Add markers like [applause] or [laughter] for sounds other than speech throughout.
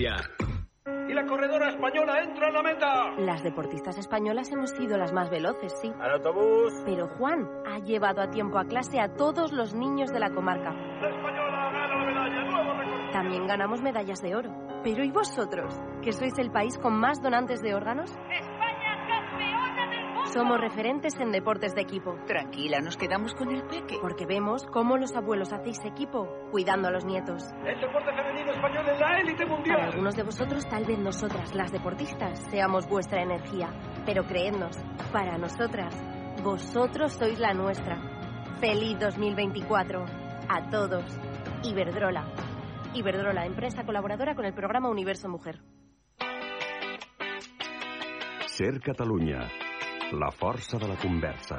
Valencia. Y la corredora española entra en la meta. Las deportistas españolas hemos sido las más veloces, sí. Al autobús. Pero Juan ha llevado a tiempo a clase a todos los niños de la comarca. La española gana la medalla. Nuevo récord. También ganamos medallas de oro. Pero ¿y vosotros? ¿Que sois el país con más donantes de órganos? Somos referentes en deportes de equipo. Tranquila, nos quedamos con el peque. Porque vemos cómo los abuelos hacéis equipo, cuidando a los nietos. El deporte femenino español en la élite Para mundial. algunos de vosotros, tal vez nosotras, las deportistas, seamos vuestra energía. Pero creednos, para nosotras, vosotros sois la nuestra. ¡Feliz 2024! A todos. Iberdrola. Iberdrola, empresa colaboradora con el programa Universo Mujer. Ser Catalunya. La força de la conversa.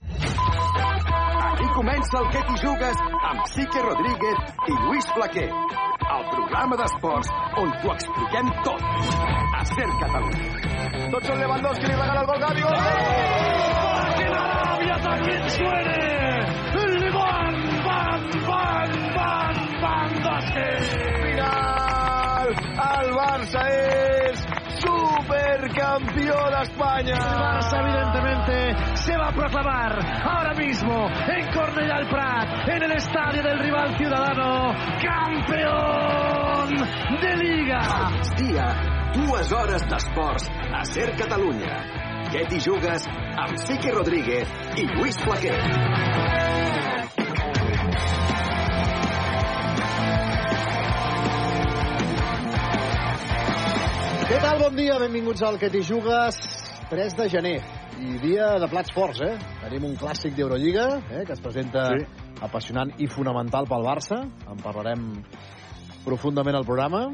Aquí comença el Que t'hi jugues amb Sique Rodríguez i Lluís Flaquer. El programa d'esports on t'ho expliquem tot. A Ser Catalunya. Tots són Lewandowski, li regala el gol Gavi. Gol! Que la Arabia también suene. El van, van, van, van, van, Final! El Barça és supercampió d'Espanya. Barça, evidentemente, se va a proclamar ahora mismo en Cornellà el Prat, en el estadio del rival ciudadano, campeón de Liga. Dia, dues hores d'esports a Ser Catalunya. Què t'hi jugues amb Sique Rodríguez i Lluís Flaquer. Què tal? Bon dia, benvinguts al Que t'hi jugues. 3 de gener i dia de plats forts, eh? Tenim un clàssic d'Eurolliga, eh? que es presenta sí. apassionant i fonamental pel Barça. En parlarem profundament al programa.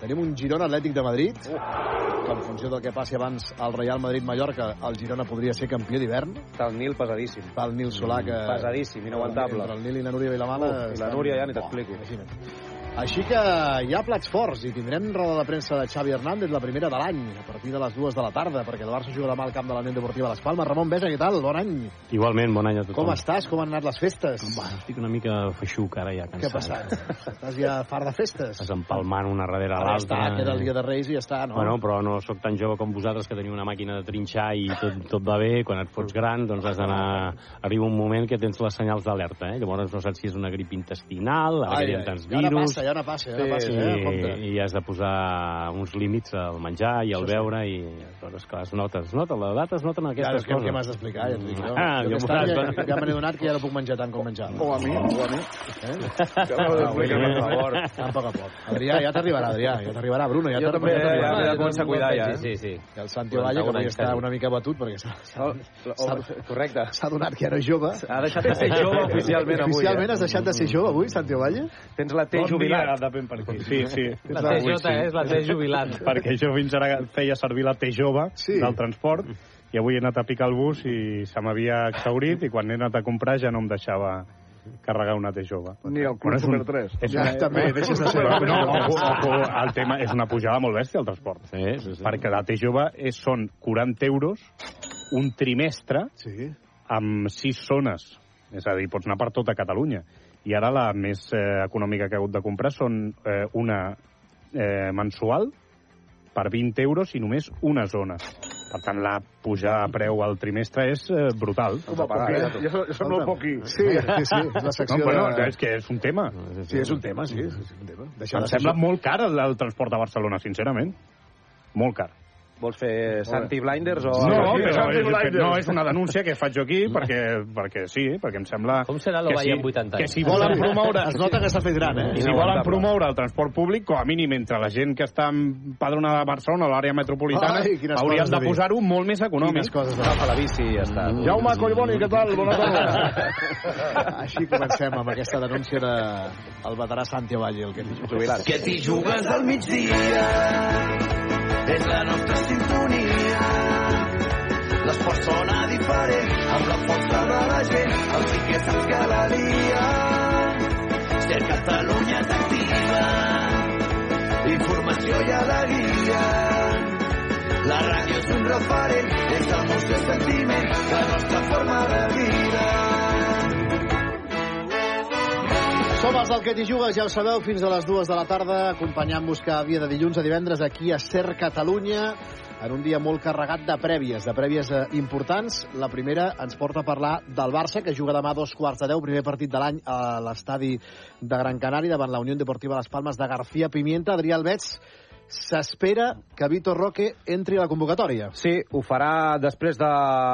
Tenim un Girona Atlètic de Madrid, que en funció del que passi abans al Real Madrid-Mallorca, el Girona podria ser campió d'hivern. Està el Nil pesadíssim. Pel Nil Solà, que... Pesadíssim, inaguantable. Entre el Nil i la Núria Vilamala... Uf, i la Núria ja ni t'explico. Imagina't. Així que hi ha plats forts i tindrem roda de premsa de Xavi Hernández, la primera de l'any, a partir de les dues de la tarda, perquè el Barça juga demà al camp de la Unió Deportiva Les Palmes. Ramon Besa, què tal? Bon any. Igualment, bon any a tothom. Com estàs? Com han anat les festes? Bueno, estic una mica feixuc ara ja, Què ha cansat. passat? Estàs ja fart de festes? Estàs empalmant una darrere ja l'altra. està, queda el dia de Reis i ja està, no? Bueno, però no sóc tan jove com vosaltres que teniu una màquina de trinxar i tot, tot va bé. Quan et fots gran, doncs has d'anar... Arriba un moment que tens les senyals d'alerta, eh? Llavors no saps si és una grip intestinal, ara Ai, que hi ha tants ja virus... passa, ja no passa, ja no Sí, passa, eh? Compte. i, i has de posar uns límits al menjar i al sí. beure i doncs, clar, es nota, es nota, la data es noten Ja, aquestes és que, què coses. m'has d'explicar? Ja t'ho dic jo. Ah, jo jo ja, ja me n'he donat que ja no puc menjar tant com menjava. O a mi, o a mi. Eh? Ja m'ho d'explicar, per favor. Tan a poc a poc. Adrià, ja t'arribarà, Adrià, ja t'arribarà. Bruno, ja Jo també, t'arribarà. ja, ja, ja comença a cuidar, ja. Sí, sí. I el Santi Ovalle, que avui està una mica batut perquè correcte. s'ha donat que era jove. Ha deixat de ser jove [laughs] oficialment avui. Oficialment eh? has deixat de ser jove avui, Santi Ovalle? Tens la T jubilat. Depèn per aquí. Sí, sí. La TJ és la T jubilat. [laughs] perquè jo fins ara feia servir la T jove Sí. del transport i avui he anat a picar el bus i se m'havia exhaurit i quan he anat a comprar ja no em deixava carregar una T jove. Ni el Club un- Super 3. És Ja, una, també, deixes de ser. No, no, ojo, ojo, el tema és una pujada molt bèstia, el transport. Sí, sí, sí. Perquè la T jove és, són 40 euros un trimestre Sí. amb sis zones. És a dir, pots anar per tota Catalunya. I ara la més eh, econòmica que he hagut de comprar són eh, una eh, mensual per 20 euros i només una zona. Per tant, la pujada de preu al trimestre és eh, brutal. A pagar, eh? Jo, jo soc molt poquí. Sí, sí, sí, és la secció No, bueno, de... és que és un tema. Sí, és un tema, sí, és un tema. Deixar Em sembla molt car el, el transport a Barcelona, sincerament. Molt car. Vols fer Santi Blinders o... No, així? però Santi és, Blinders. no, és una denúncia que faig jo aquí perquè, perquè sí, perquè em sembla... Com serà que si- amb 80 anys? Que si volen promoure... [laughs] Es nota que s'ha fet gran, eh? I si volen promoure el transport públic, com a mínim entre la gent que està empadronada a Barcelona o a l'àrea metropolitana, Ai, quines coses de posar-ho molt més Quines econòmic. coses de... La bici i ja està. Jaume Collboni, què tal? Bona tarda. [laughs] Així comencem amb aquesta denúncia de el veterà Santi Ovalle, el que diu. Jubilat. Que t'hi jugues al migdia és la nostra sintonia. L'esport sona diferent amb la força de la gent. El sí que saps cada dia. Ser Catalunya t'activa. Informació i alegria. La ràdio és un referent, és emoció i sentiment, la nostra forma de vida. Som els del que t'hi jugues, ja ho sabeu, fins a les dues de la tarda, acompanyant-vos cada dia de dilluns a divendres aquí a Ser Catalunya, en un dia molt carregat de prèvies, de prèvies eh, importants. La primera ens porta a parlar del Barça, que juga demà a dos quarts de deu, primer partit de l'any a l'estadi de Gran Canari, davant la Unió Deportiva Las Palmes de García Pimienta. Adrià Albets, s'espera que Vitor Roque entri a la convocatòria. Sí, ho farà després de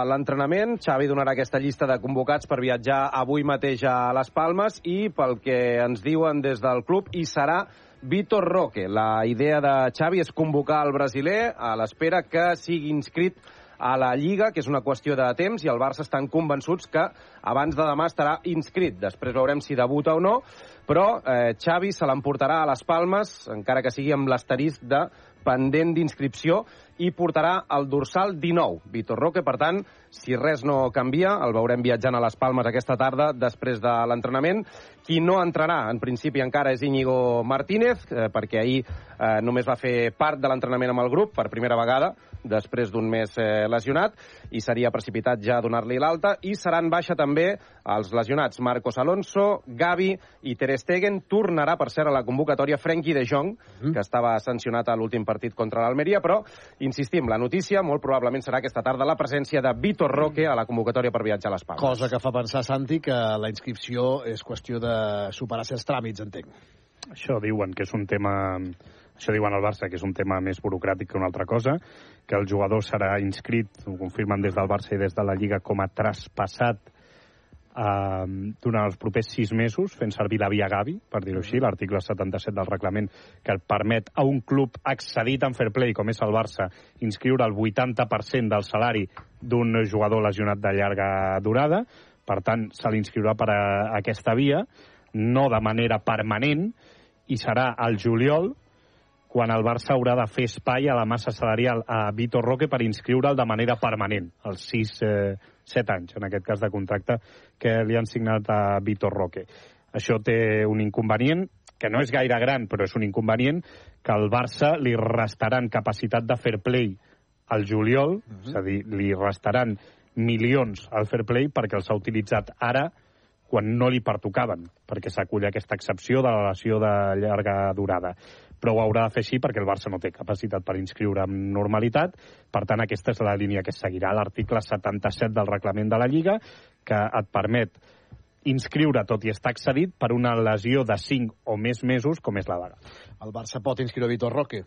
l'entrenament. Xavi donarà aquesta llista de convocats per viatjar avui mateix a Les Palmes i, pel que ens diuen des del club, hi serà Vitor Roque. La idea de Xavi és convocar el brasiler a l'espera que sigui inscrit a la Lliga, que és una qüestió de temps, i el Barça estan convençuts que abans de demà estarà inscrit. Després veurem si debuta o no, però eh, Xavi se l'emportarà a les Palmes, encara que sigui amb l'asterisc de pendent d'inscripció, i portarà el dorsal 19. Vitor Roque, per tant, si res no canvia, el veurem viatjant a les Palmes aquesta tarda després de l'entrenament. Qui no entrarà, en principi, encara és Íñigo Martínez, eh, perquè ahir eh, només va fer part de l'entrenament amb el grup per primera vegada, després d'un mes eh, lesionat, i seria precipitat ja donar-li l'alta, i seran baixa també els lesionats Marcos Alonso, Gavi i Ter Stegen. Tornarà, per cert, a la convocatòria Frenkie de Jong, que estava sancionat a l'últim partit contra l'Almeria, però, insistim, la notícia molt probablement serà aquesta tarda la presència de Vitor Roque a la convocatòria per viatjar a les Palmes. Cosa que fa pensar, Santi, que la inscripció és qüestió de superar certs tràmits, entenc. Això diuen que és un tema això diuen al Barça, que és un tema més burocràtic que una altra cosa, que el jugador serà inscrit, ho confirmen des del Barça i des de la Lliga, com a traspassat eh, durant els propers sis mesos, fent servir la via Gavi, per dir-ho així, l'article 77 del reglament, que permet a un club accedit en fair play, com és el Barça, inscriure el 80% del salari d'un jugador lesionat de llarga durada. Per tant, se l'inscriurà per a aquesta via, no de manera permanent, i serà al juliol quan el Barça haurà de fer espai a la massa salarial a Vitor Roque per inscriure'l de manera permanent, els 6, eh, 7 anys, en aquest cas de contracte, que li han signat a Vitor Roque. Això té un inconvenient, que no és gaire gran, però és un inconvenient, que al Barça li restaran capacitat de fair play al juliol, uh -huh. és a dir, li restaran milions al fair play perquè els ha utilitzat ara quan no li pertocaven, perquè s'acull aquesta excepció de la lesió de llarga durada però ho haurà de fer així perquè el Barça no té capacitat per inscriure amb normalitat. Per tant, aquesta és la línia que seguirà, l'article 77 del reglament de la Lliga, que et permet inscriure, tot i estar accedit, per una lesió de 5 o més mesos, com és la vaga. El Barça pot inscriure Vitor Roque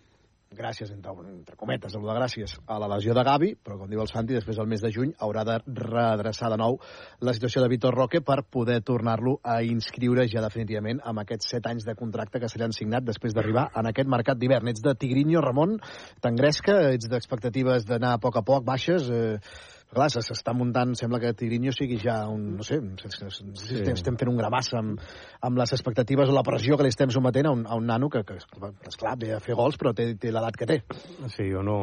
gràcies, entre, entre cometes, la gràcies, a la lesió de Gavi, però com diu el Santi, després del mes de juny haurà de redreçar de nou la situació de Vitor Roque per poder tornar-lo a inscriure ja definitivament amb aquests set anys de contracte que se li han signat després d'arribar en aquest mercat d'hivern. Ets de Tigrinho, Ramon, t'engresca, ets d'expectatives d'anar a poc a poc, baixes... Eh, clar, s'està muntant, sembla que Tigrinho sigui ja un, no sé, sí. estem fent un gramassa amb, amb les expectatives o la pressió que li estem sometent a un, a un nano que, que, esclar, ve a fer gols, però té, té l'edat que té. Sí, jo no,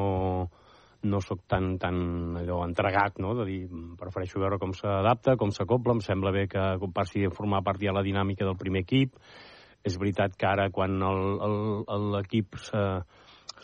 no sóc tan, tan allò entregat, no?, de dir, prefereixo veure com s'adapta, com s'acopla, em sembla bé que passi a formar part ja la dinàmica del primer equip. És veritat que ara, quan l'equip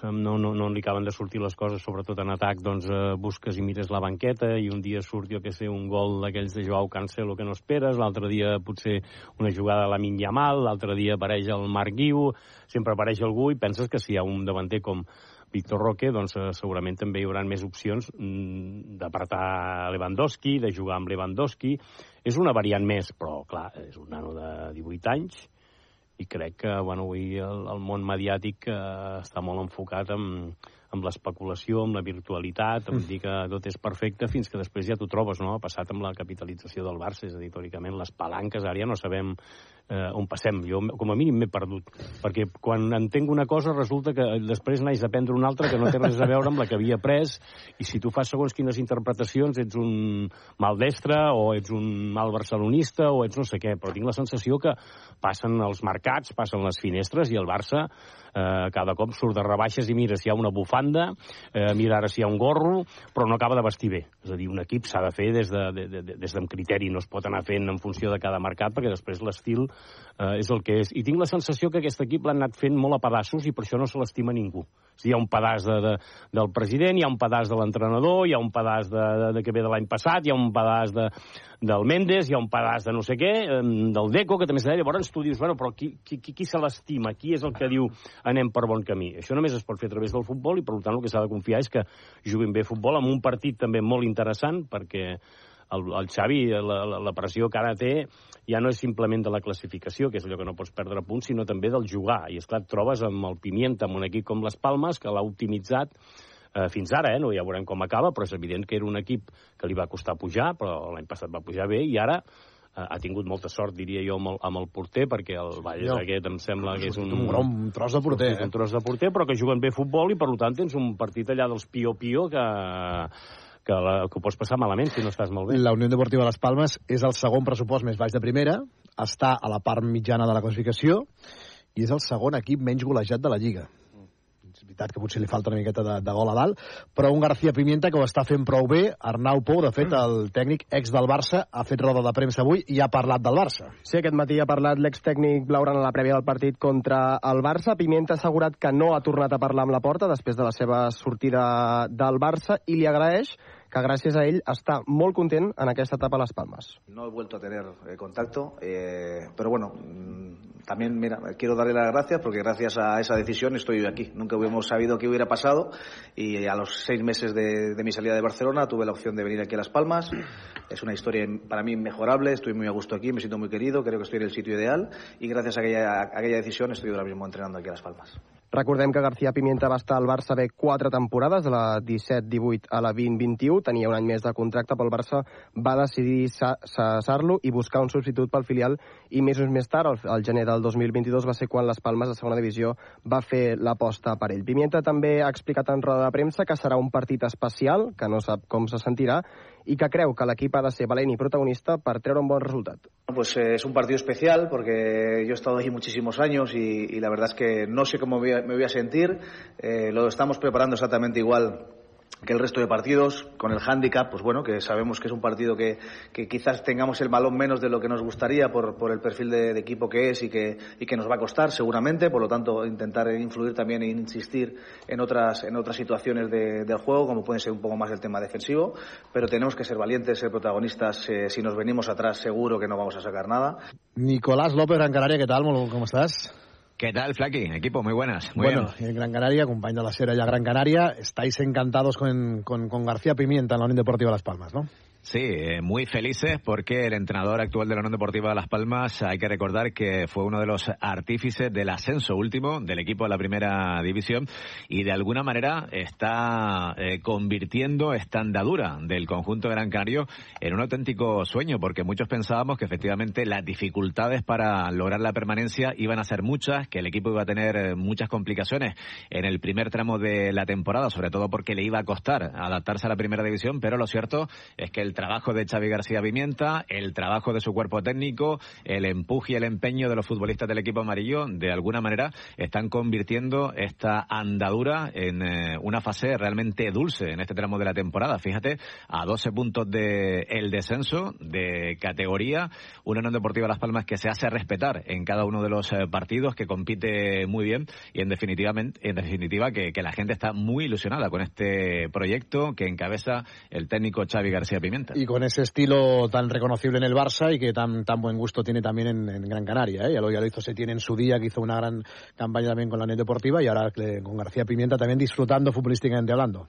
no, no, no li acaben de sortir les coses, sobretot en atac, doncs eh, busques i mires la banqueta i un dia surt, jo que sé, un gol d'aquells de Joao Cancelo que no esperes, l'altre dia potser una jugada de la Minja Mal, l'altre dia apareix el Marc Guiu, sempre apareix algú i penses que si hi ha un davanter com Víctor Roque, doncs eh, segurament també hi haurà més opcions mm, d'apartar Lewandowski, de jugar amb Lewandowski. És una variant més, però clar, és un nano de 18 anys, i crec que bueno, avui el, el món mediàtic eh, està molt enfocat en, amb l'especulació, amb la virtualitat, amb mm. dir que tot és perfecte, fins que després ja t'ho trobes, no? Ha passat amb la capitalització del Barça, és a dir, teòricament, les palanques, ara ja no sabem eh, on passem. Jo, com a mínim, m'he perdut. Perquè quan entenc una cosa, resulta que després naix a prendre una altra que no té res a veure amb la que havia pres, i si tu fas segons quines interpretacions, ets un maldestre, o ets un mal barcelonista, o ets no sé què, però tinc la sensació que passen els mercats, passen les finestres, i el Barça eh, cada cop surt de rebaixes i mira si hi ha una bufanda, eh, mira ara si hi ha un gorro, però no acaba de vestir bé. És a dir, un equip s'ha de fer des de, de, de, des d'un criteri, no es pot anar fent en funció de cada mercat, perquè després l'estil eh, és el que és. I tinc la sensació que aquest equip l'han anat fent molt a pedaços i per això no se l'estima ningú. Sigui, hi ha un pedaç de, de, del president, hi ha un pedaç de l'entrenador, hi ha un pedaç de, de, de que ve de l'any passat, hi ha un pedaç de, del Mendes, hi ha un pedaç de no sé què, del Deco, que també s'ha dit, llavors tu dius, bueno, però qui, qui, qui, se l'estima? Qui és el que diu anem per bon camí? Això només es pot fer a través del futbol i, per tant, el que s'ha de confiar és que juguin bé futbol amb un partit també molt interessant, perquè el, el Xavi, la, la, la pressió que ara té ja no és simplement de la classificació, que és allò que no pots perdre punts, sinó també del jugar. I, és clar et trobes amb el Pimienta, amb un equip com les Palmes, que l'ha optimitzat eh, fins ara, eh? no, ja veurem com acaba, però és evident que era un equip que li va costar pujar, però l'any passat va pujar bé, i ara eh, ha tingut molta sort, diria jo, amb el, amb el porter, perquè el Valles Jo. aquest em sembla que és un... Un grom, un tros de porter, eh? Un tros de porter, però que juguen bé futbol i, per tant, tens un partit allà dels pio-pio que, que, la, que ho pots passar malament si no estàs molt bé. La Unió Deportiva Las Palmes és el segon pressupost més baix de primera, està a la part mitjana de la classificació i és el segon equip menys golejat de la Lliga. Veritat que potser li falta una miqueta de, de gol a dalt, però un García Pimienta que ho està fent prou bé. Arnau Pou, de fet, el tècnic ex del Barça, ha fet roda de premsa avui i ha parlat del Barça. Sí, aquest matí ha parlat l'extècnic blaugrana a la prèvia del partit contra el Barça. Pimienta ha assegurat que no ha tornat a parlar amb la porta després de la seva sortida del Barça i li agraeix que gràcies a ell està molt en aquesta etapa a les Palmes. No he vuelto a tener eh, contacto, eh, pero bueno, mm, también mira, quiero darle las gracias porque gracias a esa decisión estoy hoy aquí. Nunca hubiéramos sabido qué hubiera pasado y a los seis meses de, mi salida de Barcelona tuve la opción de venir aquí a Las Palmas. Es una historia para mí inmejorable, estoy muy a gusto aquí, me siento muy querido, creo que estoy en el sitio ideal y gracias a aquella decisión estoy ahora mismo entrenando aquí a Las Palmas. Recordem que García Pimienta va estar al Barça bé quatre temporades, de la 17-18 a la 20-21, tenia un any més de contracte pel Barça, va decidir sa- cessar-lo i buscar un substitut pel filial. I mesos més tard, al gener del 2022, va ser quan les Palmes de segona divisió va fer l'aposta per ell. Pimienta també ha explicat en roda de premsa que serà un partit especial, que no sap com se sentirà, i que creu que l'equip ha de ser valent i protagonista per treure un bon resultat. Pues eh, es un partido especial porque yo he estado allí muchísimos años y, y la verdad es que no sé cómo me voy me voy a sentir. Eh, lo estamos preparando exactamente igual que el resto de partidos, con el hándicap, pues bueno, que sabemos que es un partido que, que quizás tengamos el balón menos de lo que nos gustaría por, por el perfil de, equipo que es y que, y que nos va a costar seguramente, por lo tanto intentar influir también e insistir en otras, en otras situaciones de- del juego, como puede ser un poco más el tema defensivo, pero tenemos que ser valientes, ser protagonistas, eh, si nos venimos atrás seguro que no vamos a sacar nada. Nicolás López, Gran Canaria, ¿qué tal? ¿Cómo estás? ¿Qué tal, Flaki? Equipo, muy buenas. Muy bueno, bien. en Gran Canaria, compañero de la serie ya Gran Canaria, estáis encantados con, con, con García Pimienta en la Unión Deportiva Las Palmas, ¿no? Sí, eh, muy felices porque el entrenador actual de la Unión Deportiva de Las Palmas, hay que recordar que fue uno de los artífices del ascenso último del equipo de la primera división y de alguna manera está eh, convirtiendo esta andadura del conjunto Gran Canario en un auténtico sueño porque muchos pensábamos que efectivamente las dificultades para lograr la permanencia iban a ser muchas, que el equipo iba a tener eh, muchas complicaciones en el primer tramo de la temporada, sobre todo porque le iba a costar adaptarse a la primera división, pero lo cierto es que el trabajo de Xavi García Pimienta, el trabajo de su cuerpo técnico, el empuje y el empeño de los futbolistas del equipo amarillo, de alguna manera están convirtiendo esta andadura en eh, una fase realmente dulce en este tramo de la temporada. Fíjate, a 12 puntos de el descenso de categoría, una Unión Deportiva Las Palmas que se hace respetar en cada uno de los eh, partidos, que compite muy bien y en definitiva, en definitiva que, que la gente está muy ilusionada con este proyecto que encabeza el técnico Xavi García Pimienta. Y con ese estilo tan reconocible en el Barça y que tan, tan buen gusto tiene también en, Gran Canaria. ¿eh? Ya, lo, ya lo hizo Setién en su día, que hizo una gran campaña también con la Unión Deportiva y ahora con García Pimienta también disfrutando futbolísticamente hablando.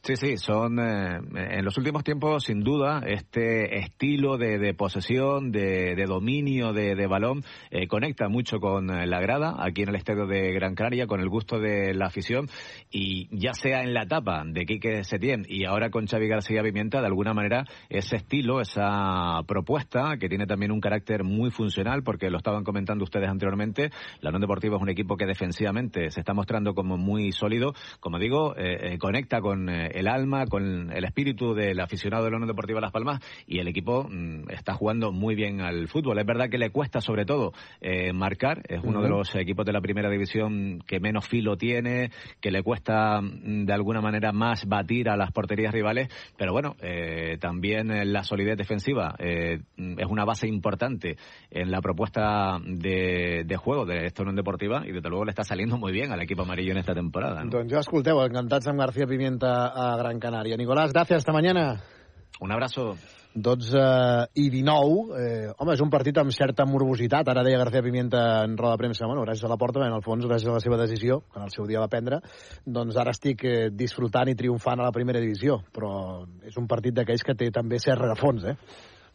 Sí, sí, son eh, en los últimos tiempos, sin duda, este estilo de, de posesión, de, de dominio de, balón, eh, conecta mucho con eh, la grada, aquí en el estadio de Gran Canaria, con el gusto de la afición, y ya sea en la etapa de Quique Setién y ahora con Xavi García Pimienta, de alguna manera, ese estilo, esa propuesta, que tiene también un carácter muy funcional, porque lo estaban comentando ustedes anteriormente, la Unión Deportiva es un equipo que defensivamente se está mostrando como muy sólido, como digo, eh, eh, conecta con eh, el alma, con el espíritu del aficionado de la Unión Deportiva Las Palmas y el equipo mm, está jugando muy bien al fútbol. Es verdad que le cuesta sobre todo eh, marcar, es uno de los equipos de la primera división que menos filo tiene, que le cuesta mm, de alguna manera más batir a las porterías rivales, pero bueno, eh, también la solidez defensiva eh, es una base importante en la propuesta de, de juego de esta Unión Deportiva y desde luego le está saliendo muy bien al equipo amarillo en esta temporada. ¿no? Doncs ja escolteu, encantats amb García Pimienta a Gran Canaria. Nicolás, gracias, hasta mañana. Un abrazo. 12 i 19. Eh, home, és un partit amb certa morbositat. Ara deia García Pimienta en roda de premsa, bueno, gràcies a la porta, en el fons, gràcies a la seva decisió, que en el seu dia va prendre, doncs ara estic eh, disfrutant i triomfant a la primera divisió. Però és un partit d'aquells que té també cert rerefons, eh?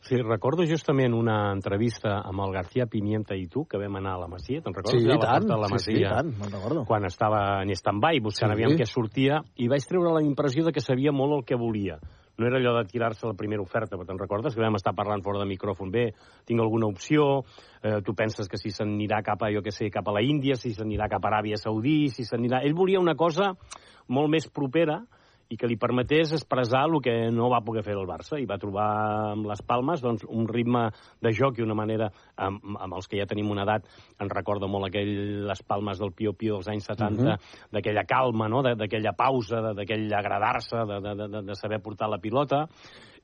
Sí, recordo justament una entrevista amb el García Pimienta i tu, que vam anar a la Masia, te'n recordes? Sí, i tant, la sí, Masia, sí, i tant, me'n recordo. Quan estava en stand-by, buscant Sí. sí. aviam què sortia, i vaig treure la impressió de que sabia molt el que volia. No era allò de tirar-se la primera oferta, però te'n recordes que vam estar parlant fora de micròfon? Bé, tinc alguna opció, eh, tu penses que si s'anirà cap a, jo què sé, cap a la Índia, si s'anirà cap a Aràbia Saudí, si s'anirà... Ell volia una cosa molt més propera, i que li permetés expressar el que no va poder fer el Barça i va trobar amb les Palmes doncs, un ritme de joc i una manera amb, amb els que ja tenim una edat ens recorda molt aquell les Palmes del Pio Pio dels anys 70 Mhm. d'aquella calma, no? D'aquella pausa d'aquell agradar-se de, de, de, de saber portar la pilota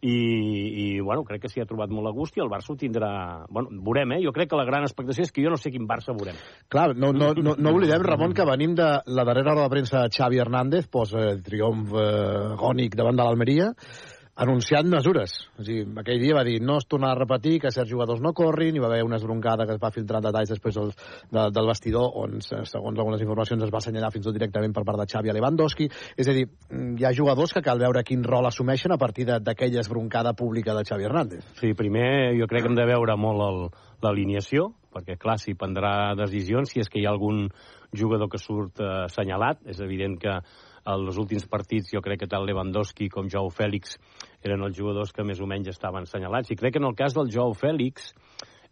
i, i bueno, crec que s'hi ha trobat molt a gust i el Barça ho tindrà... Bueno, veurem, eh? Jo crec que la gran expectació és que jo no sé quin Barça veurem. Clar, no, no, no, no oblidem, Ramon, que venim de la darrera roda de premsa de Xavi Hernández, posa el triomf eh, gònic davant de l'Almeria, anunciant mesures. O sigui, aquell dia va dir no es tornarà a repetir que certs jugadors no corrin, hi va haver una esbroncada que es va filtrar detalls després del, de, del vestidor on, se- segons algunes informacions, es va assenyalar fins i tot directament per part de Xavi a Lewandowski. És a dir, hi ha jugadors que cal veure quin rol assumeixen a partir d'aquella esbroncada pública de Xavi Hernández. Sí, primer jo crec que hem de veure molt l'alineació, perquè clar, si prendrà decisions, si és que hi ha algun jugador que surt eh, assenyalat, és evident que els últims partits jo crec que tant Lewandowski com Joao Fèlix eren els jugadors que més o menys estaven assenyalats. I crec que en el cas del Joao Fèlix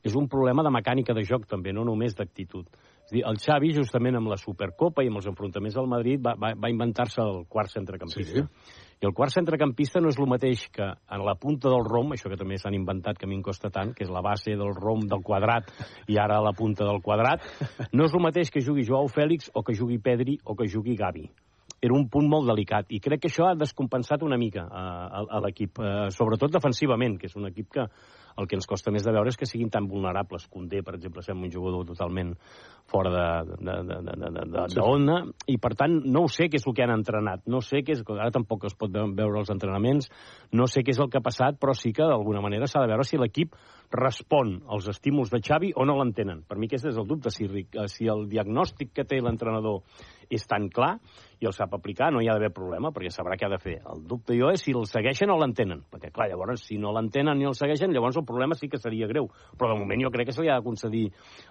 és un problema de mecànica de joc també, no només d'actitud. És dir, el Xavi, justament amb la Supercopa i amb els enfrontaments al Madrid, va, va, va inventar-se el quart centrecampista. Sí. I el quart centrecampista no és el mateix que en la punta del rom, això que també s'han inventat, que a mi em costa tant, que és la base del rom del quadrat i ara la punta del quadrat, no és el mateix que jugui Joao Fèlix o que jugui Pedri o que jugui Gavi era un punt molt delicat i crec que això ha descompensat una mica a, a, a l'equip, eh, sobretot defensivament, que és un equip que el que ens costa més de veure és que siguin tan vulnerables. Condé, per exemple, sembla un jugador totalment fora de, de, de, de, de, de, de, de onda, i per tant no ho sé què és el que han entrenat, no sé què és, ara tampoc es pot veure els entrenaments, no sé què és el que ha passat, però sí que d'alguna manera s'ha de veure si l'equip respon als estímuls de Xavi o no l'entenen. Per mi aquest és el dubte, si, si el diagnòstic que té l'entrenador és tan clar i el sap aplicar, no hi ha d'haver problema, perquè sabrà què ha de fer. El dubte jo és si el segueixen o l'entenen, perquè clar, llavors si no l'entenen ni el segueixen, llavors el problema sí que seria greu. Però de moment jo crec que se li ha de concedir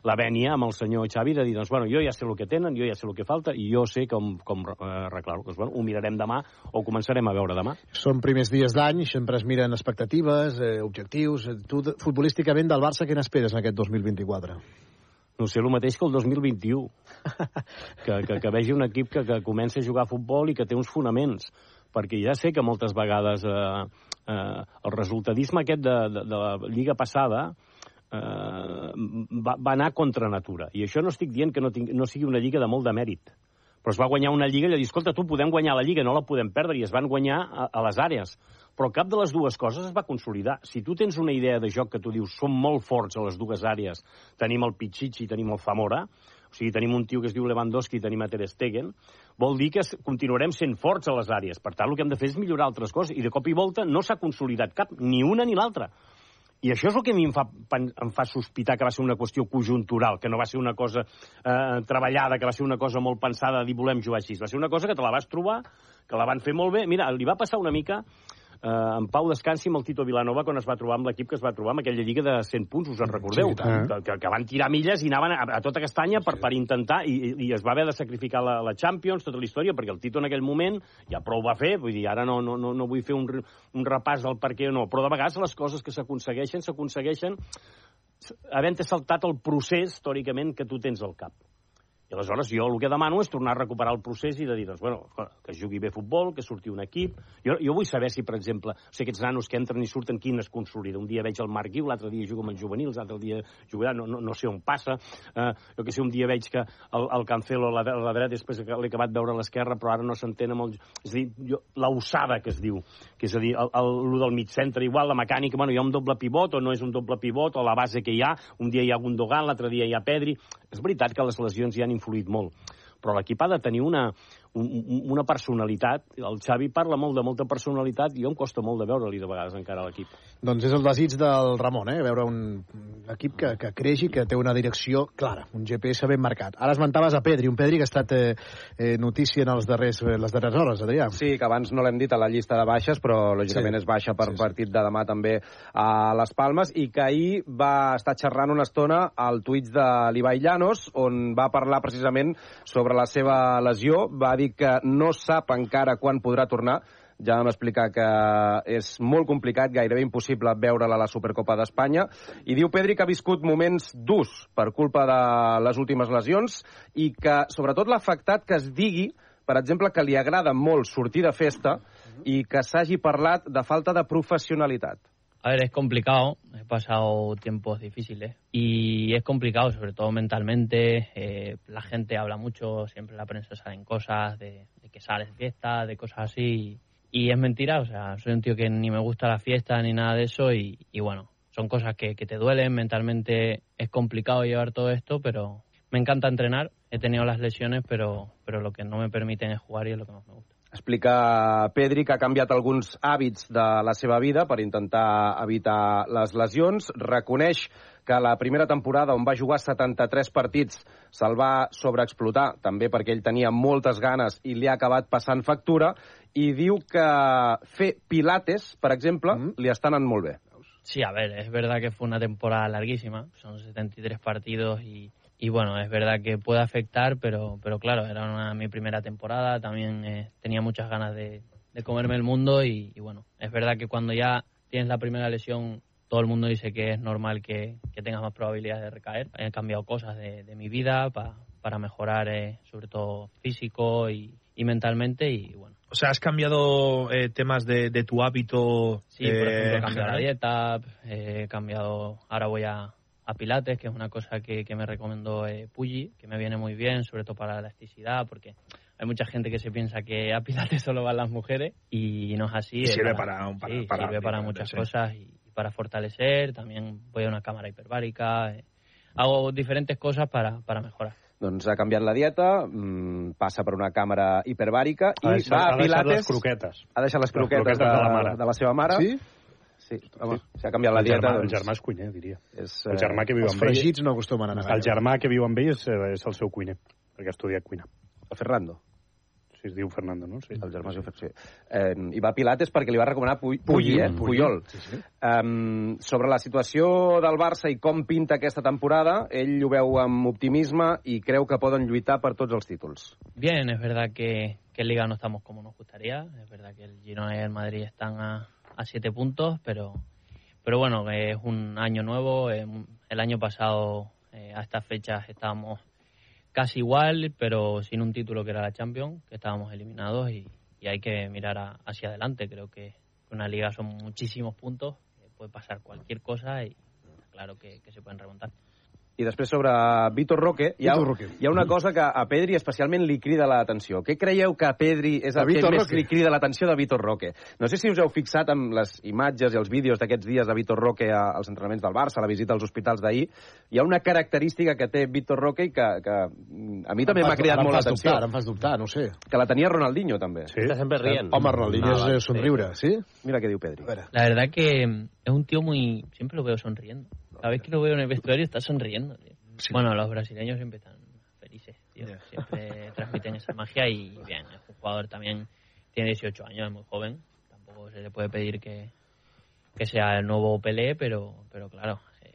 la vènia amb el senyor Xavi de dir, doncs bueno, jo ja sé el que tenen, jo ja sé el que falta i jo sé com, com eh, arreglar-ho. Doncs bueno, ho mirarem demà o començarem a veure demà. Són primers dies d'any, sempre es miren expectatives, eh, objectius. Eh, Tu, futbolísticament, del Barça, què n'esperes en aquest 2024? no sé, el mateix que el 2021. que, que, que vegi un equip que, que comença a jugar a futbol i que té uns fonaments. Perquè ja sé que moltes vegades eh, eh, el resultadisme aquest de, de, de la Lliga passada eh, va, va anar contra natura. I això no estic dient que no, ting, no sigui una lliga de molt de mèrit. Però es va guanyar una lliga i li dir, escolta, tu podem guanyar la lliga, no la podem perdre, i es van guanyar a, a les àrees. Però cap de les dues coses es va consolidar. Si tu tens una idea de joc que tu dius som molt forts a les dues àrees, tenim el Pichichi tenim el Zamora, o sigui, tenim un tio que es diu Lewandowski i tenim a Ter Stegen, vol dir que continuarem sent forts a les àrees. Per tant, el que hem de fer és millorar altres coses. I de cop i volta no s'ha consolidat cap, ni una ni l'altra. I això és el que a mi em fa, em fa sospitar que va ser una qüestió conjuntural, que no va ser una cosa eh, treballada, que va ser una cosa molt pensada de dir volem jugar així. Va ser una cosa que te la vas trobar, que la van fer molt bé. Mira, li va passar una mica eh, en Pau Descansi amb el Tito Vilanova quan es va trobar amb l'equip que es va trobar amb aquella lliga de 100 punts, us en recordeu? Sí, que, que, que van tirar milles i anaven a, a tota castanya per, per intentar, i, i es va haver de sacrificar la, la Champions, tota la història, perquè el Tito en aquell moment ja prou va fer, vull dir, ara no, no, no, no vull fer un, un repàs del per què o no, però de vegades les coses que s'aconsegueixen, s'aconsegueixen havent-te saltat el procés, històricament, que tu tens al cap. I aleshores jo el que demano és tornar a recuperar el procés i de dir, doncs, bueno, que es jugui bé futbol, que surti un equip. Jo, jo vull saber si, per exemple, o sigui, aquests nanos que entren i surten, quin es consolida. Un dia veig el Marc Guiu, l'altre dia jugo amb els juvenils, l'altre dia jugarà, no, no, no sé on passa. Uh, jo que sé, un dia veig que el, el Cancelo a la, la dreta, després l'he acabat veure a l'esquerra, però ara no s'entén amb el... És a dir, jo, l'usada que es diu, que és a dir, el, el, el del mig centre, igual, la mecànica, bueno, hi ha un doble pivot o no és un doble pivot, o la base que hi ha, un dia hi ha Gundogan, l'altre dia hi ha Pedri. És veritat que les lesions hi han influït molt, però l'equip ha de tenir una, un, un, una personalitat. El Xavi parla molt de molta personalitat i jo em costa molt de veure-li de vegades encara a l'equip. Doncs és el desig del Ramon, eh? veure un equip que, que creix i que té una direcció clara, un GPS ben marcat. Ara esmentaves a Pedri, un Pedri que ha estat eh, eh, notícia en els darrers, eh, les darreres hores, Adrià. Sí, que abans no l'hem dit a la llista de baixes, però lògicament sí. és baixa per sí, sí. partit de demà també a les Palmes, i que ahir va estar xerrant una estona al Twitch de l'Ibai Llanos, on va parlar precisament sobre la seva lesió, va dir que no sap encara quan podrà tornar, ja vam explicar que és molt complicat, gairebé impossible veure-la a la Supercopa d'Espanya, i diu Pedri que ha viscut moments durs per culpa de les últimes lesions i que sobretot l'ha afectat que es digui, per exemple, que li agrada molt sortir de festa i que s'hagi parlat de falta de professionalitat. A ver, es complicado, he pasado tiempos difíciles y es complicado, sobre todo mentalmente. Eh, la gente habla mucho, siempre la prensa salen cosas de, de que sales de fiesta, de cosas así. Y, y, es mentira, o sea, soy un tío que ni me gusta la fiesta ni nada de eso y, y bueno, son cosas que, que te duelen, mentalmente es complicado llevar todo esto, pero me encanta entrenar, he tenido las lesiones, pero, pero lo que no me permiten es jugar y es lo que más me gusta. Explica Pedri que ha canviat alguns hàbits de la seva vida per intentar evitar les lesions. Reconeix que la primera temporada, on va jugar 73 partits, se'l va sobreexplotar, també perquè ell tenia moltes ganes i li ha acabat passant factura, i diu que fer pilates, per exemple, mm -hmm. li està anant molt bé. Sí, a ver, es verdad que fue una temporada larguísima, son 73 partidos y, y bueno, es verdad que puede afectar, pero, pero claro, era una, mi primera temporada, también eh, tenía muchas ganas de, de, comerme el mundo y, y, bueno, es verdad que cuando ya tienes la primera lesión, todo el mundo dice que es normal que, que tengas más probabilidades de recaer. He cambiado cosas de, de mi vida pa, para mejorar, eh, sobre todo físico y, y, mentalmente y bueno. O sea, has cambiado eh, temas de, de, tu hábito. Sí, por ejemplo, he cambiado la dieta, he cambiado, ahora voy a, a Pilates, que es una cosa que, que me recomendó eh, Puggy, que me viene muy bien, sobre todo para la elasticidad, porque hay mucha gente que se piensa que a Pilates [laughs] solo van las mujeres y no es así. Y sirve para, para, sí, para, sirve para muchas sí. cosas y, y, para fortalecer. También voy a una cámara hiperbárica. Eh, hago diferentes cosas para, para mejorar. Doncs ha canviat la dieta, mmm, passa per una càmera hiperbàrica i deixat, va a Pilates... Ha deixat les croquetes. Ha deixat les croquetes, les croquetes de, de, la mare. de la seva mare. Sí? Sí, home, sí. s'ha canviat la el dieta. Germà, doncs... El germà és cuiner, diria. És, el germà que viu els amb ell... fregits no acostumen a anar El germà que viu amb ell és, és el seu cuiner, perquè ha estudiat cuina. El Fernando. Sí, es diu Fernando, no? Sí. El germà diu sí. Eh, I va a Pilates perquè li va recomanar Puy, Puy, eh? Puyol. Sí, sí. Um, sobre la situació del Barça i com pinta aquesta temporada, ell ho veu amb optimisme i creu que poden lluitar per tots els títols. Bien, es verdad que, que en Liga no estamos como nos gustaría. Es verdad que el Girona y el Madrid están a, a siete puntos, pero pero bueno, es un año nuevo. El año pasado, eh, a estas fechas, estábamos casi igual, pero sin un título que era la Champions, que estábamos eliminados y, y hay que mirar a, hacia adelante. Creo que una liga son muchísimos puntos, eh, puede pasar cualquier cosa y claro que, que se pueden remontar. I després sobre Vitor Roque, hi ha, Vitor Roque. hi ha una cosa que a Pedri especialment li crida l'atenció. Què creieu que a Pedri és el A que Vitor més Roque? li crida l'atenció de Vitor Roque? No sé si us heu fixat amb les imatges i els vídeos d'aquests dies de Vitor Roque als entrenaments del Barça, a la visita als hospitals d'ahir. Hi ha una característica que té Vitor Roque i que, que a mi també m'ha cridat molt l'atenció. ara em fas dubtar, no sé. Que la tenia Ronaldinho, també. Sí? Está siempre riendo. Home, Ronaldinho és eh, somriure, sí? Mira què diu Pedri. La verdad que es un tío muy... Siempre lo veo sonriendo. Cada vez que lo veo en el vestuario está sonriendo. tío. Sí. Bueno, los brasileños siempre están felices, tío. Siempre [laughs] transmiten esa magia y bien, es un jugador también, tiene 18 años, es muy joven. Tampoco se le puede pedir que, que sea el nuevo Pelé, pero, pero claro, eh,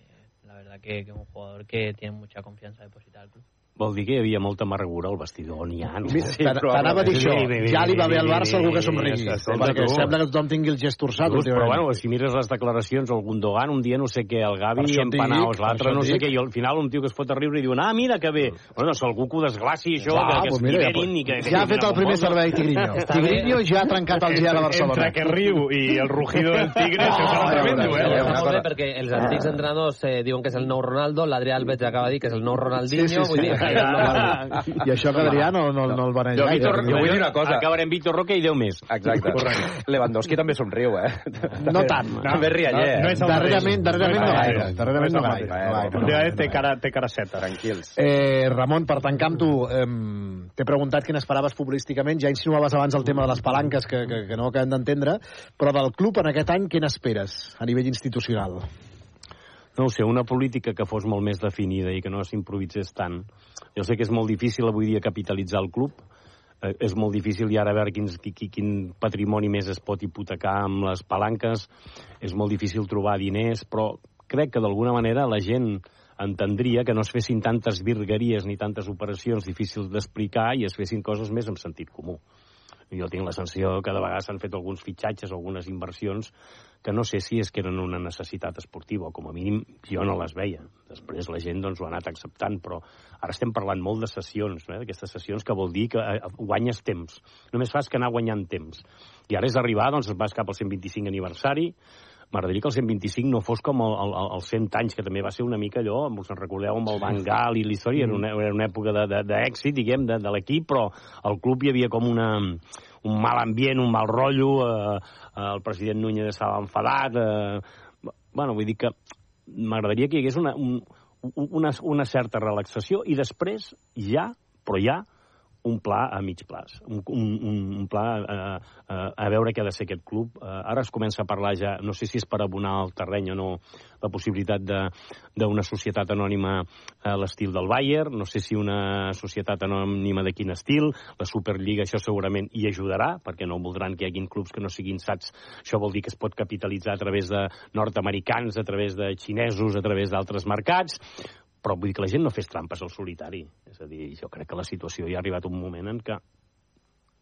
la verdad que, que es un jugador que tiene mucha confianza depositada al club. Vol dir que hi havia molta amargura al vestidor, n'hi ha, no? T'an- T'anava a dir això. Ja li va bé al Barça algú que somrigui. Perquè sembla que tothom tingui el gest torçat. Però bueno, si mires les declaracions, el Gundogan un dia no sé què, el Gavi empanaos, l'altre no sé què, i al final un tio que es fot a riure i diuen, ah, mira que bé. Bueno, si algú que ho desglaci això, que, que doncs es liberin i que... ja ha fet el primer servei Tigrinho. Tigrinho ja ha trencat el gel a Barcelona. Entre que riu i el rugido del tigre, això serà tremendo, eh? Molt cosa- bé perquè els antics entrenadors eh, diuen que és el nou Ronaldo, l'Adrià Alves acaba de dir que és el nou Ronaldinho, Sí, sí, sí. vull dir, I això que Adrià no, no, no el beneeix Jo, gaire. Víctor, jo vull dir una cosa. Acabarem Víctor Roque i Déu més. Exacte. Lewandowski també somriu, eh? No tant. També rialler, eh? no és el Darrerament, mateix. darrerament no gaire. Darrerament no gaire. No no Últimament té cara, té cara seta. Tranquils. Eh, Ramon, per tancar amb tu, eh, T'he preguntat què n'esperaves futbolísticament, ja insinuaves abans el tema de les palanques, que, que, que no acabem d'entendre, però del club en aquest any què n'esperes a nivell institucional? No sé, una política que fos molt més definida i que no s'improvisés tant. Jo sé que és molt difícil avui dia capitalitzar el club, eh, és molt difícil i ara veure quins, qui, quin patrimoni més es pot hipotecar amb les palanques, és molt difícil trobar diners, però crec que d'alguna manera la gent entendria que no es fessin tantes virgueries ni tantes operacions difícils d'explicar i es fessin coses més amb sentit comú. Jo tinc la sensació que de vegades s'han fet alguns fitxatges, algunes inversions, que no sé si és que eren una necessitat esportiva, o com a mínim jo no les veia. Després la gent doncs, ho ha anat acceptant, però ara estem parlant molt de sessions, eh? d'aquestes sessions que vol dir que eh, guanyes temps. Només fas que anar guanyant temps. I ara és arribar, doncs vas cap al 125 aniversari, m'agradaria que el 125 no fos com el, el, els 100 anys, que també va ser una mica allò, us en recordeu, amb el Van Gaal i l'història, era, una, era una època d'èxit, diguem, de, de l'equip, però al club hi havia com una, un mal ambient, un mal rotllo, eh, el president Núñez estava enfadat, eh, bueno, vull dir que m'agradaria que hi hagués una, un, una, una certa relaxació i després ja, però ja, un pla a mig plaç, un, un, un pla a, a, a veure què ha de ser aquest club. Uh, ara es comença a parlar ja, no sé si és per abonar el terreny o no, la possibilitat d'una societat anònima a l'estil del Bayern, no sé si una societat anònima de quin estil, la Superliga això segurament hi ajudarà, perquè no voldran que hi haguin clubs que no siguin sats, això vol dir que es pot capitalitzar a través de nord-americans, a través de xinesos, a través d'altres mercats, però vull dir que la gent no fes trampes al solitari. És a dir, jo crec que la situació ja ha arribat un moment en què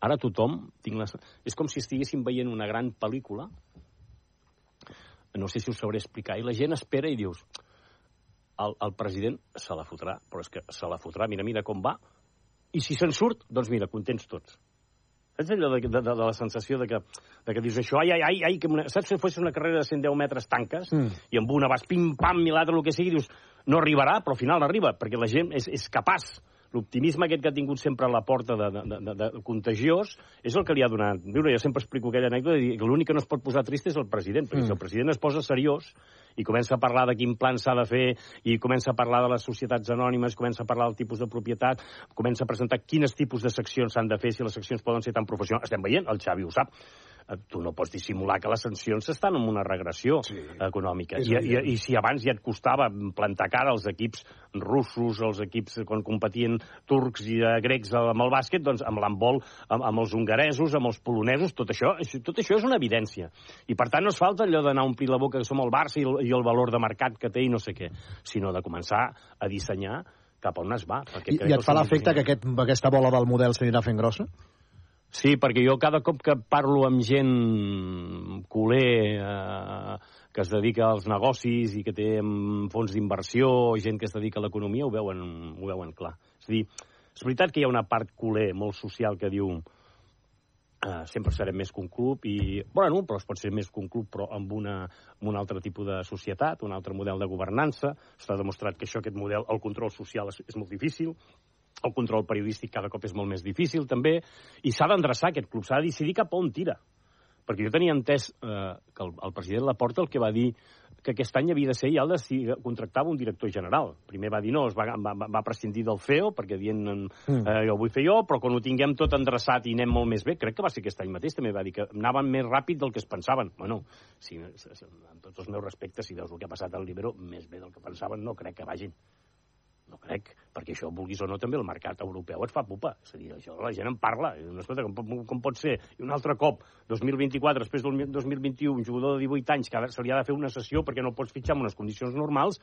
ara tothom... Tinc les... És com si estiguéssim veient una gran pel·lícula, no sé si us sabré explicar, i la gent espera i dius el, el president se la fotrà, però és que se la fotrà, mira, mira com va, i si se'n surt, doncs mira, contents tots. Saps allò de, de, de, de la sensació de que, de que dius això, ai, ai, ai, ai que una, saps si fos una carrera de 110 metres tanques, mm. i amb una vas pim-pam i l'altra el que sigui, dius, no arribarà, però al final arriba, perquè la gent és, és capaç l'optimisme aquest que ha tingut sempre a la porta de, de, de, de contagiós és el que li ha donat viure. Jo sempre explico aquella anècdota de dir que l'únic que no es pot posar trist és el president, perquè mm. si el president es posa seriós i comença a parlar de quin plan s'ha de fer i comença a parlar de les societats anònimes, comença a parlar del tipus de propietat, comença a presentar quines tipus de seccions s'han de fer, si les seccions poden ser tan professionals. Estem veient, el Xavi ho sap Eh, tu no pots dissimular que les sancions estan en una regressió sí, econòmica. I, i, I si abans ja et costava plantar cara als equips russos, als equips quan competien turcs i uh, grecs amb el bàsquet, doncs amb l'handbol, amb, amb els hongaresos, amb els polonesos, tot això, tot això és una evidència. I per tant no es falta allò d'anar a omplir la boca que som el Barça i el, i el valor de mercat que té i no sé què, sinó de començar a dissenyar cap on es va. I, i et fa l'efecte que aquest, aquesta bola del model s'anirà fent grossa? Sí, perquè jo cada cop que parlo amb gent culer eh, que es dedica als negocis i que té fons d'inversió, gent que es dedica a l'economia, ho, veuen, ho veuen clar. Dir, és veritat que hi ha una part culer molt social que diu eh, sempre serem més que un club i, bueno, però es pot ser més que un club però amb, una, amb un altre tipus de societat, un altre model de governança. Està demostrat que això, aquest model, el control social és, és molt difícil, el control periodístic cada cop és molt més difícil, també, i s'ha d'endreçar aquest club, s'ha de decidir cap on tira. Perquè jo tenia entès eh, que el, el president Laporta el que va dir que aquest any havia de ser ja el de si contractava un director general. Primer va dir no, es va, va, va prescindir del CEO, perquè dient mm. eh, jo ho vull fer jo, però quan ho tinguem tot endreçat i anem molt més bé, crec que va ser aquest any mateix, també va dir que anaven més ràpid del que es pensaven. Bueno, si, amb tots els meus respectes, si veus el que ha passat al Libero, més bé del que pensaven, no crec que vagin. No crec, perquè això, vulguis o no, també el mercat europeu et fa pupa. És a dir, això la gent en parla. No, escolta, com, com pot ser? I un altre cop, 2024, després del 2021, un jugador de 18 anys que se li ha de fer una sessió perquè no pots fitxar en unes condicions normals,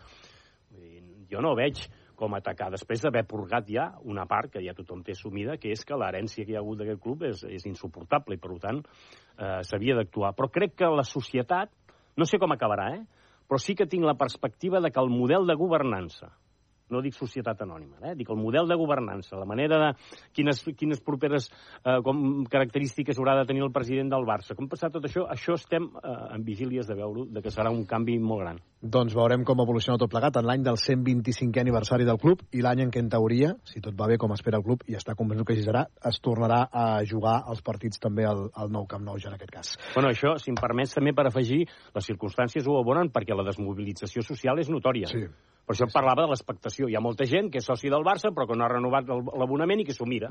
jo no veig com atacar després d'haver purgat ja una part que ja tothom té assumida, que és que l'herència que hi ha hagut d'aquest club és, és insuportable i, per tant, eh, s'havia d'actuar. Però crec que la societat, no sé com acabarà, eh? però sí que tinc la perspectiva de que el model de governança no dic societat anònima, eh? dic el model de governança, la manera de quines, quines properes eh, com, característiques haurà de tenir el president del Barça. Com passar tot això? Això estem eh, en vigílies de veure de que serà un canvi molt gran. Doncs veurem com evoluciona tot plegat en l'any del 125è aniversari del club i l'any en què, en teoria, si tot va bé com espera el club i està convençut que així serà, es tornarà a jugar els partits també al, al nou Camp Nou, ja en aquest cas. Bueno, això, si em permets també per afegir, les circumstàncies ho abonen perquè la desmobilització social és notòria. Sí Per això parlava de l'expectació. Hi ha molta gent que és soci del Barça, però que no ha renovat l'abonament i que s'ho mira.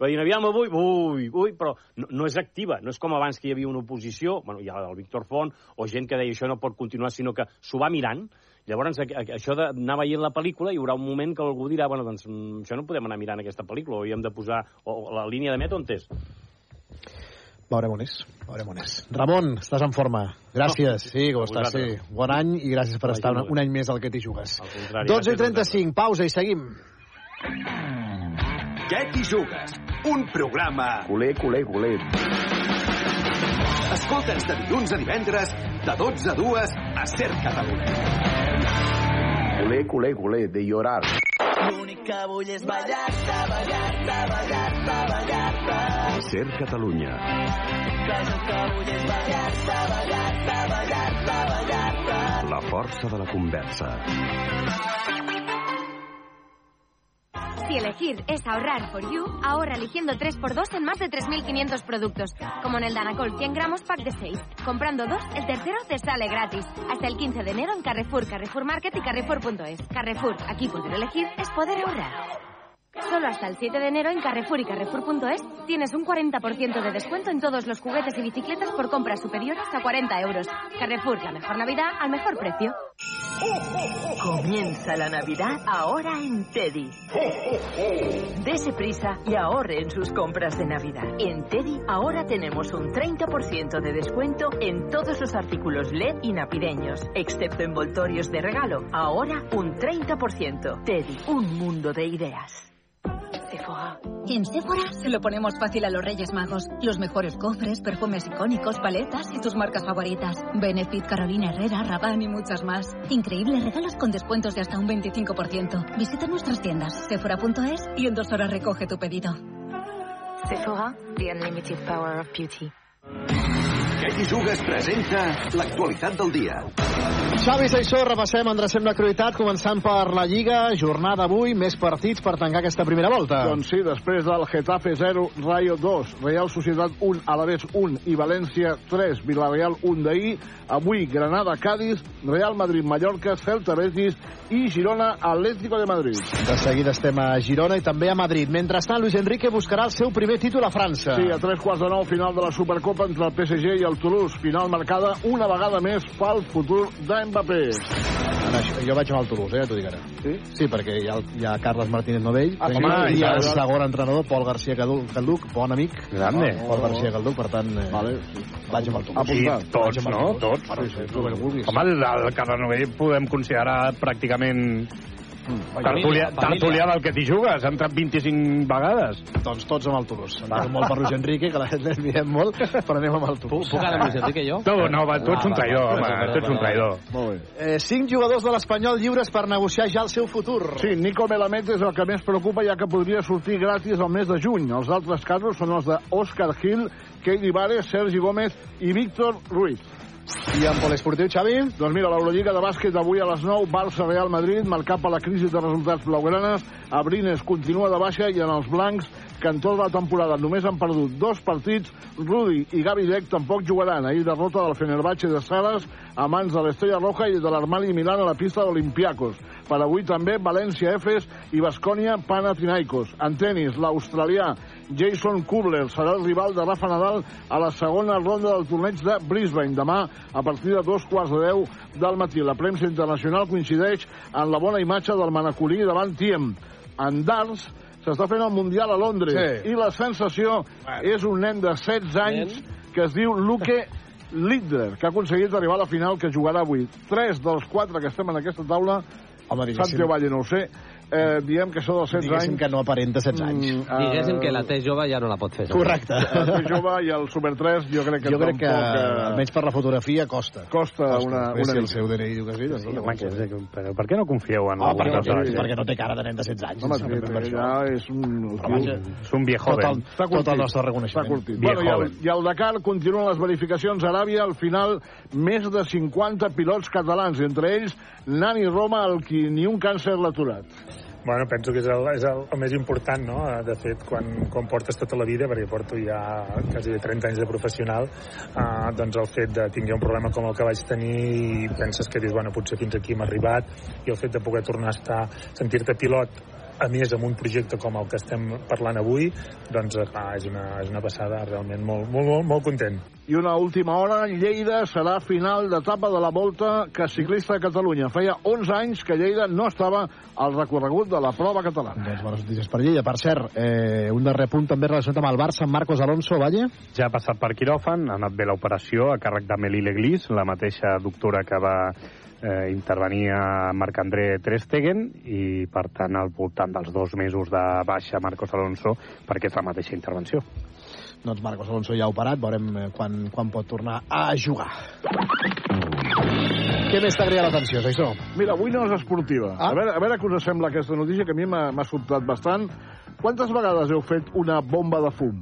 Va dir, aviam, avui, ui, ui, però no, no és activa, no és com abans que hi havia una oposició, bueno, hi ha el Víctor Font, o gent que deia això no pot continuar, sinó que s'ho va mirant. Llavors, això d'anar veient la pel·lícula, hi haurà un moment que algú dirà, bueno, doncs mm, això no podem anar mirant aquesta pel·lícula, o hauríem de posar, o, o la línia de met on és? Veurem on és. Veurem on és. Ramon, estàs en forma. Gràcies. Sí, com estàs? Sí. Bon any i gràcies per estar un, un any més al que t'hi jugues. contrari, 12 i gràcies a 35, pausa i seguim. Què t'hi jugues? Un programa... Culer, culer, culer. Escolta'ns de dilluns a divendres, de 12 a 2, a Ser Catalunya. Culer, culer, culer, de llorar. L'únic que vull és ballar-te, ballar-te, ballar-te, ballar-te. Ser Catalunya. Jo que vull és ballar-te, ballar-te, ballar-te, ballar-te. La força de la conversa. Si elegir es ahorrar for you, ahorra eligiendo 3x2 en más de 3.500 productos. Como en el Danacol 100 gramos pack de 6. Comprando dos, el tercero te sale gratis. Hasta el 15 de enero en Carrefour, Carrefour Market y Carrefour.es. Carrefour, aquí poder elegir es poder ahorrar. Solo hasta el 7 de enero en Carrefour y Carrefour.es tienes un 40% de descuento en todos los juguetes y bicicletas por compras superiores a 40 euros. Carrefour, la mejor Navidad al mejor precio. Comienza la Navidad ahora en Teddy. [laughs] Dese prisa y ahorre en sus compras de Navidad. En Teddy ahora tenemos un 30% de descuento en todos los artículos LED y navideños, excepto envoltorios de regalo. Ahora un 30%. Teddy, un mundo de ideas. Sephora. En Sephora se lo ponemos fácil a los Reyes Magos. Los mejores cofres, perfumes icónicos, paletas y tus marcas favoritas. Benefit, Carolina Herrera, Rabanne y muchas más. Increíbles regalos con descuentos de hasta un 25%. Visita nuestras tiendas, sephora.es y en dos horas recoge tu pedido. Sephora, the unlimited power of beauty. T'hi jugues presenta l'actualitat del dia. Xavi Saissó, repassem, endrecem l'actualitat, començant per la Lliga, jornada avui, més partits per tancar aquesta primera volta. Doncs sí, després del Getafe 0, Rayo 2, Real Societat 1, Alavés 1 i València 3, Villarreal 1 d'ahir, avui Granada, Cádiz, Real Madrid, Mallorca, Celta, Betis i Girona, Atlético de Madrid. De seguida estem a Girona i també a Madrid. Mentrestant, Luis Enrique buscarà el seu primer títol a França. Sí, a tres quarts de nou, final de la Supercopa entre el PSG i el Toulouse. Final marcada una vegada més pel futur de Mbappé. Ara, això- Jo vaig amb el Toulouse, eh, ja t'ho dic ara. Sí? Sí, perquè hi ha, hi ha Carles Martínez Novell Ah, sí? i Home, i el segon entrenador, Pol García Calduc, bon amic. Grande. Pol García Calduc, per tant, eh, vale. vaig amb el Toulouse. Sí, tots, no? Tots. Sí, tu el que vulguis. Home, el, el Carrenovell podem considerar pràcticament tertúlia, tertúlia del que t'hi jugues. Ha entrat 25 vegades. Doncs tots amb el Toulouse. Em quedo molt per Luis Enrique, que la gent li diem molt, però anem amb el Toulouse. Puc anar amb Luis Enrique, jo? No, no, va, tu ets un traïdor, home, tu ets un traïdor. Molt bé. Eh, cinc jugadors de l'Espanyol lliures per negociar ja el seu futur. Sí, Nico Melamed és el que més preocupa ja que podria sortir gratis el mes de juny. Els altres casos són els d'Òscar Gil, Keidi Vares, Sergi Gómez i Víctor Ruiz. I en poliesportiu, Xavi? Doncs mira, l'Eurolliga de bàsquet avui a les 9, Barça-Real Madrid, marcat per la crisi de resultats blaugranes. Abrines continua de baixa i en els blancs, que en tota la temporada només han perdut dos partits, Rudi i Gavi Dec tampoc jugaran. Ahir derrota del Fenerbahce de Saras a mans de l'Estrella Roja i de l'Armani Milán a la pista d'Olimpiakos. Per avui també València Efes i Bascònia Panathinaikos. En tenis, l'australià Jason Kubler serà el rival de Rafa Nadal a la segona ronda del torneig de Brisbane. Demà, a partir de dos quarts de deu del matí. La premsa internacional coincideix en la bona imatge del manacolí davant Tiem. En darts, s'està fent el Mundial a Londres. Sí. i la sensació és un nen de 16 anys que es diu Luke [laughs] Littler, que ha aconseguit arribar a la final que jugarà avui. Tres dels quatre que estem en aquesta taula, Santiago Valle no ho sé, eh, diem que són dels 16 Diguéssim anys. que no aparenta 16 anys. Mm, eh, Diguéssim que la T jove ja no la pot fer. Correcte. El jove i el Super 3 jo crec que Jo crec que, tampoc, eh, almenys per la fotografia, costa. costa una, Bé, una si el seu DNI diu que sí, doncs Sí, home, que, però per què no confieu en Oh, el perquè, Barça? perquè, perquè no té cara de nen de 16 anys. Home, sí, per ja és un... Però vaja, És un viejo tot el, tot el nostre Està reconeixement. Bueno, i, el. I el Dakar continuen les verificacions a Aràbia. Al final, més de 50 pilots catalans, entre ells Nani Roma, el qui ni un càncer l'ha aturat. Bueno, penso que és el, és el, el més important, no? De fet, quan, quan portes tota la vida, perquè porto ja quasi 30 anys de professional, eh, doncs el fet de tinguer un problema com el que vaig tenir i penses que dius, bueno, potser fins aquí hem arribat, i el fet de poder tornar a estar, sentir-te pilot a més amb un projecte com el que estem parlant avui doncs clar, és, una, és una passada realment molt, molt, molt, molt content I una última hora, Lleida serà final d'etapa de la Volta que ciclista de Catalunya. Feia 11 anys que Lleida no estava al recorregut de la prova catalana. Doncs bones notícies per Lleida. Per cert, eh, un darrer punt també relacionat amb el Barça, Marcos Alonso, Valle. Ja ha passat per quiròfan, ha anat bé l'operació a càrrec de Melile Glis, la mateixa doctora que va eh, intervenir a Marc-André Ter Stegen i, per tant, al voltant dels dos mesos de baixa Marcos Alonso per aquesta mateixa intervenció. Doncs Marcos Alonso ja ha operat, veurem eh, quan, quan pot tornar a jugar. Què més t'agrada l'atenció, això? Mira, avui no és esportiva. Ah? A, veure, a veure què us sembla aquesta notícia, que a mi m'ha m'ha sobtat bastant. Quantes vegades heu fet una bomba de fum?